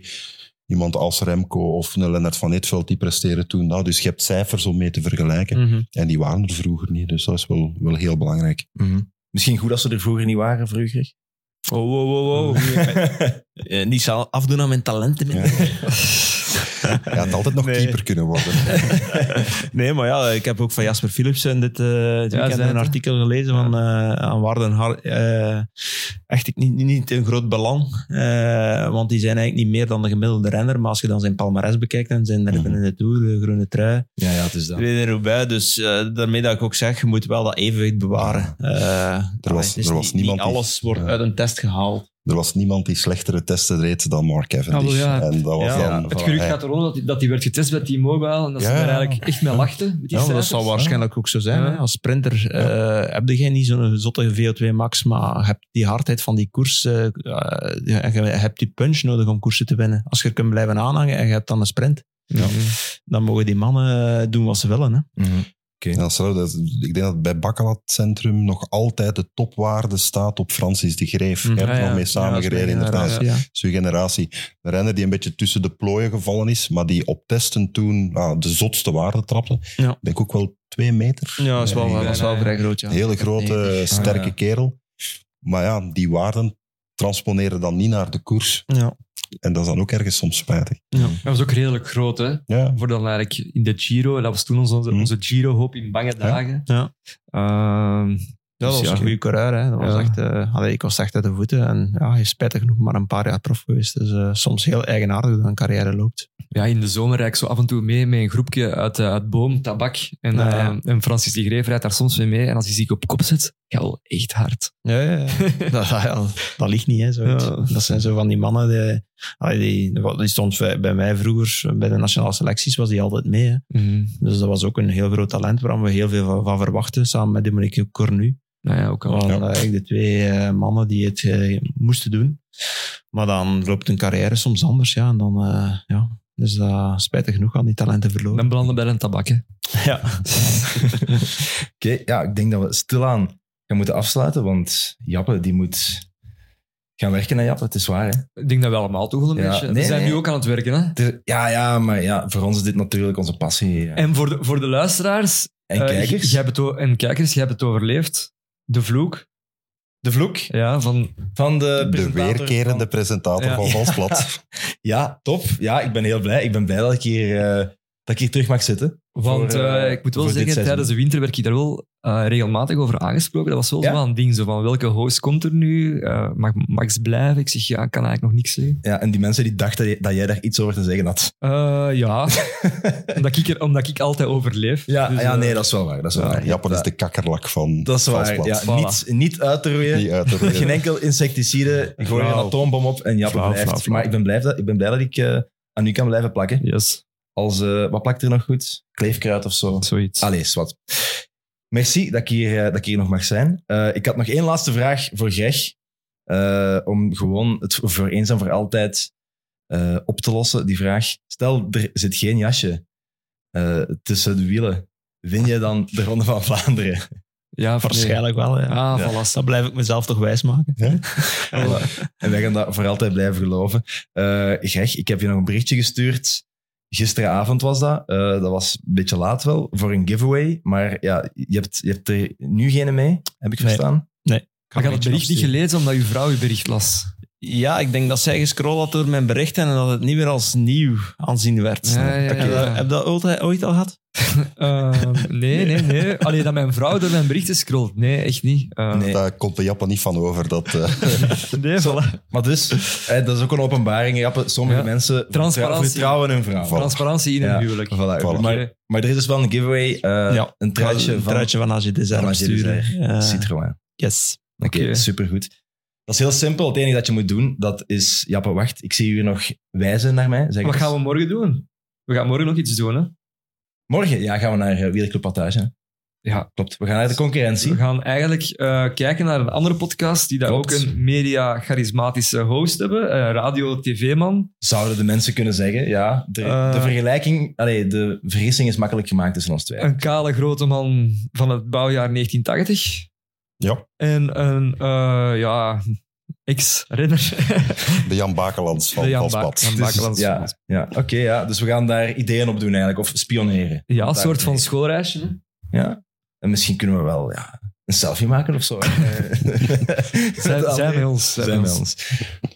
Iemand als Remco of een Lennart van Eetveld, die presteren toen dat. Dus je hebt cijfers om mee te vergelijken. Mhm. En die waren er vroeger niet, dus dat is wel, wel heel belangrijk. Mhm. Misschien goed dat ze er vroeger niet waren, vroeger. Oh, wow, wow, wow. Eh, niet zal afdoen aan mijn talenten. Ja. Het had altijd nog Nee. keeper kunnen worden. nee, maar ja, ik heb ook van Jasper Philipsen dit, eh dit een artikel gelezen van eh aan Waarden Har- eh, echt niet, niet, groot belang. eh, want die zijn eigenlijk niet meer dan de gemiddelde renner. Maar als je dan zijn palmarès bekijkt en zijn ritten Mhm. in de Tour, de groene trui, Ja, ja, het is dat. Reden erbij. Dus eh, daarmee dat ik ook zeg, je moet wel dat evenwicht bewaren. Eh, Er was- er was niet, niemand niet die- alles wordt Ja. uit een test gehaald. Er was niemand die slechtere testen reed dan Mark Cavendish. Ah, ja. En dat was Ja, dan, Het gerucht gaat erom dat hij, dat hij werd getest bij T-Mobile en dat ze Ja. daar eigenlijk echt mee lachten. Met die Ja, dat zal waarschijnlijk ook zo zijn. Ja. Hè? Als sprinter eh, heb je niet zo'n zotte VO2 max, maar je hebt die hardheid van die koers eh, eh, en je hebt die punch nodig om koersen te winnen. Als je er kunt blijven aanhangen en je hebt dan een sprint, Ja. dan mogen die mannen doen wat ze willen. Hè? Mhm. Dat is- ik denk dat bij Bakkelat Centrum nog altijd de topwaarde staat op Francis de Greef. Mhm. Je hebt Ja, nog ja. mee Ja, dat is samengereden, mijn inderdaad. generatie, ja. Dat is uw generatie. Een renner die een beetje tussen de plooien gevallen is, maar die op testen toen ah, de zotste waarde trapte. Ja. Ik denk ook wel twee meter. Ja, dat is wel, Ja, dat is wel ja. vrij groot. Ja. Hele grote, 90. sterke Ah, ja. kerel. Maar ja, die waarden transponeren dan niet naar de koers. Ja. En dat is dan ook ergens soms spijtig. Dat was ook redelijk groot, hè? Ja, Voor dan eigenlijk in de Giro. Dat was toen onze, Mhm. onze Giro-hoop in bange dagen. Ja. Ehm, Ja, dat Dus was ja. een goede coureur. Hè. Dat was echt, allee, ik was echt uit de voeten. En ja, hij is spijtig genoeg maar een paar jaar prof geweest. Dus eh, soms heel eigenaardig dat een carrière loopt. ja, in de zomer rijd ik zo af en toe mee met een groepje uit, eh, uit Boom, Tabak. En, Ja, ja. en Francis de Greef rijdt daar soms mee mee. En als hij zich op kop zet, ja, wel echt hard. Ja, ja, ja. dat, dat, dat ligt niet. Hè. Ja. Dat zijn zo van die mannen. Die, allee, die, die stond bij mij vroeger, bij de nationale selecties, was die altijd mee. Hè. Dus dat was ook een heel groot talent waar we heel veel van, van verwachten. Samen met Dominique Cornu. Nou ja, ook al. Dat waren eigenlijk de twee eh, mannen die het eh, moesten doen. Maar dan loopt hun carrière soms anders. Ja, en dan, eh, ja. Dus dat spijtig genoeg aan die talenten verloren. Dan belanden bij een tabak, hè. Ja. Oké, ja, ik denk dat we stilaan gaan moeten afsluiten, want Jappe, die moet gaan werken naar Jappe. Het is waar, hè? Ik denk dat we allemaal toch wel een Ja, beetje... nee, we zijn nee. nu ook aan het werken, hè. Ja, ja, maar ja, voor ons is dit natuurlijk onze passie. ja. En voor de, voor de luisteraars... En kijkers. jij hebt het en kijkers, jij hebt het overleefd. De vloek. De vloek Ja, van... van de De presentator weerkerende van- presentator Ja. van Valsplat. Ja, top. Ja, ik ben heel blij. Ik ben blij dat ik hier, eh, dat ik hier terug mag zitten. Want Voor, eh, eh, ik moet wel zeggen, tijdens de winter werd ik daar wel eh, regelmatig over aangesproken. Dat was wel Ja? zo een ding, zo van welke host komt er nu? Eh, mag Max blijven? Ik zeg, ja, ik kan eigenlijk nog niks zeggen. Ja, en die mensen die dachten dat jij daar iets over te zeggen had. Eh, ja, omdat, ik er, omdat ik altijd overleef. Ja, Dus, ja nee, dat is wel waar. Dat is wel waar. Japan is de kakkerlak van Dat is waar. Ja, Voilà. niet, niet uit te roeien. Geen enkel insecticide. Gooi een atoombom op en Japan blijft. flauw, flauw. Maar ik ben blij dat ik, ben blij dat ik eh, aan u kan blijven plakken. Yes, Als, eh, wat plakt er nog goed? Kleefkruid of zo? zoiets. Allee, wat. Merci dat ik hier, eh, dat ik hier nog mag zijn. Eh, ik had nog één laatste vraag voor Greg. eh, om gewoon het voor eens en voor altijd eh, op te lossen, die vraag. Stel, er zit geen jasje eh, tussen de wielen. Win je dan de Ronde van Vlaanderen? Ja, of nee? Waarschijnlijk wel, ja. Ah, Ja. voilà. Dat blijf ik mezelf toch wijsmaken. Voilà. En wij gaan dat voor altijd blijven geloven. Eh Greg, ik heb je nog een berichtje gestuurd. Gisteravond was dat. Eh, dat was een beetje laat wel, voor een giveaway. Maar ja, je hebt, je hebt er nu geen mee, heb ik Nee. verstaan. Maar ik had het bericht niet gelezen omdat uw vrouw uw bericht las. Ja, ik denk dat zij gescrolld had door mijn berichten en dat het niet meer als nieuw aanzien werd. Ja, ja, Heb je ja. dat- Heb je dat ooit, ooit al gehad? Eh, nee, nee, nee. Alleen dat mijn vrouw door mijn berichten scrolt. Nee, echt niet. Eh, Nee. Daar komt de Japan niet van over. Dat, eh, nee, voilà. Maar dus, eh, dat is ook een openbaring. Sommige Ja. mensen Transparantie. vertrouwen hun vrouw. Transparantie in een Ja. huwelijk. Voilà. Voilà. Maar, maar er is dus wel een giveaway. eh, Ja. Een truitje van, van AG Design van. Design. Citroën. Yes. Oké, Oké. supergoed. Dat is heel simpel. Het enige dat je moet doen, dat is... Jappe, wacht. Ik zie u nog wijzen naar mij. Zeg Wat eens. gaan we morgen doen? We gaan morgen nog iets doen, hè? Morgen ja, gaan we naar uh, Wielerclub Partage. Ja. Klopt. We gaan naar de concurrentie. We gaan eigenlijk eh, kijken naar een andere podcast die daar Klopt. ook een media-charismatische host hebben. eh, Radio TV-man. Zouden de mensen kunnen zeggen, ja. De, Eh. de vergelijking, allee, de vergissing is makkelijk gemaakt tussen ons twee. Een kale grote man van het bouwjaar 1980. Ja, En een, eh, ja, ex-renner. de Jan Bakelands van De Jan. Ba- Dus, ja, ja. oké, ja. Dus we gaan daar ideeën op doen eigenlijk, of spioneren. Ja, een soort van schoolreisje. hè. Ja. En misschien kunnen we wel ja, een selfie maken of zo. Zijn, zijn bij ons. Zijn bij ons.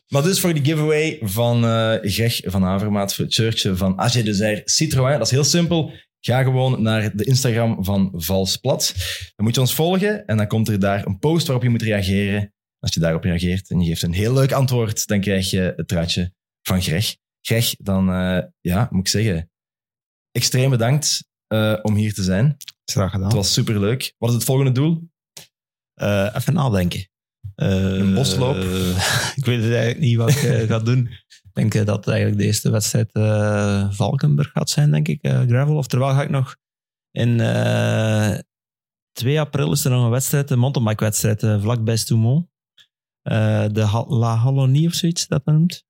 Maar dus voor die giveaway van eh Greg van Avermaat voor het shirtje van AG Desert Citroën. Dat is heel simpel. Ga gewoon naar de Instagram van Valsplat. Dan moet je ons volgen en dan komt er daar een post waarop je moet reageren. Als je daarop reageert en je geeft een heel leuk antwoord, dan krijg je het truitje van Greg. Greg, dan eh, ja, moet ik zeggen, extreem bedankt eh, om hier te zijn. Graag gedaan. Het was superleuk. Wat is het volgende doel? Eh, even nadenken. Een bosloop? ik weet het eigenlijk niet wat ik ga doen. Denk eh, dat eigenlijk de eerste wedstrijd eh, Valkenburg gaat zijn, denk ik. eh, gravel. Oftewel ga ik nog in eh 2 april is er nog een wedstrijd, een mountainbike-wedstrijd, eh, vlakbij Stoumont. Eh, de La Halonie of zoiets, dat noemt.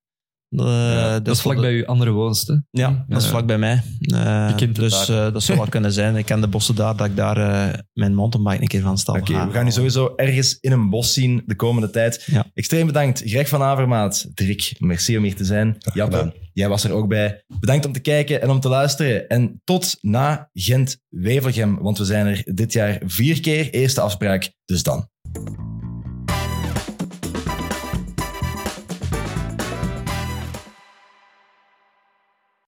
Eh, dat is vlak de- bij uw andere woonste. Ja, dat is vlak bij mij. Eh, Je dus eh, dat zou wel kunnen zijn. Ik ken de bossen daar, dat ik daar eh, mijn mountainbike een keer van stal Oké, we gaan u sowieso ergens in een bos zien de komende tijd. Ja. Extreem bedankt, Greg van Avermaat. Dirk, merci om hier te zijn. Jappe, jij was er ook bij. Bedankt om te kijken en om te luisteren. En tot na Gent-Wevelgem, want we zijn er dit jaar vier keer. Eerste afspraak, dus dan.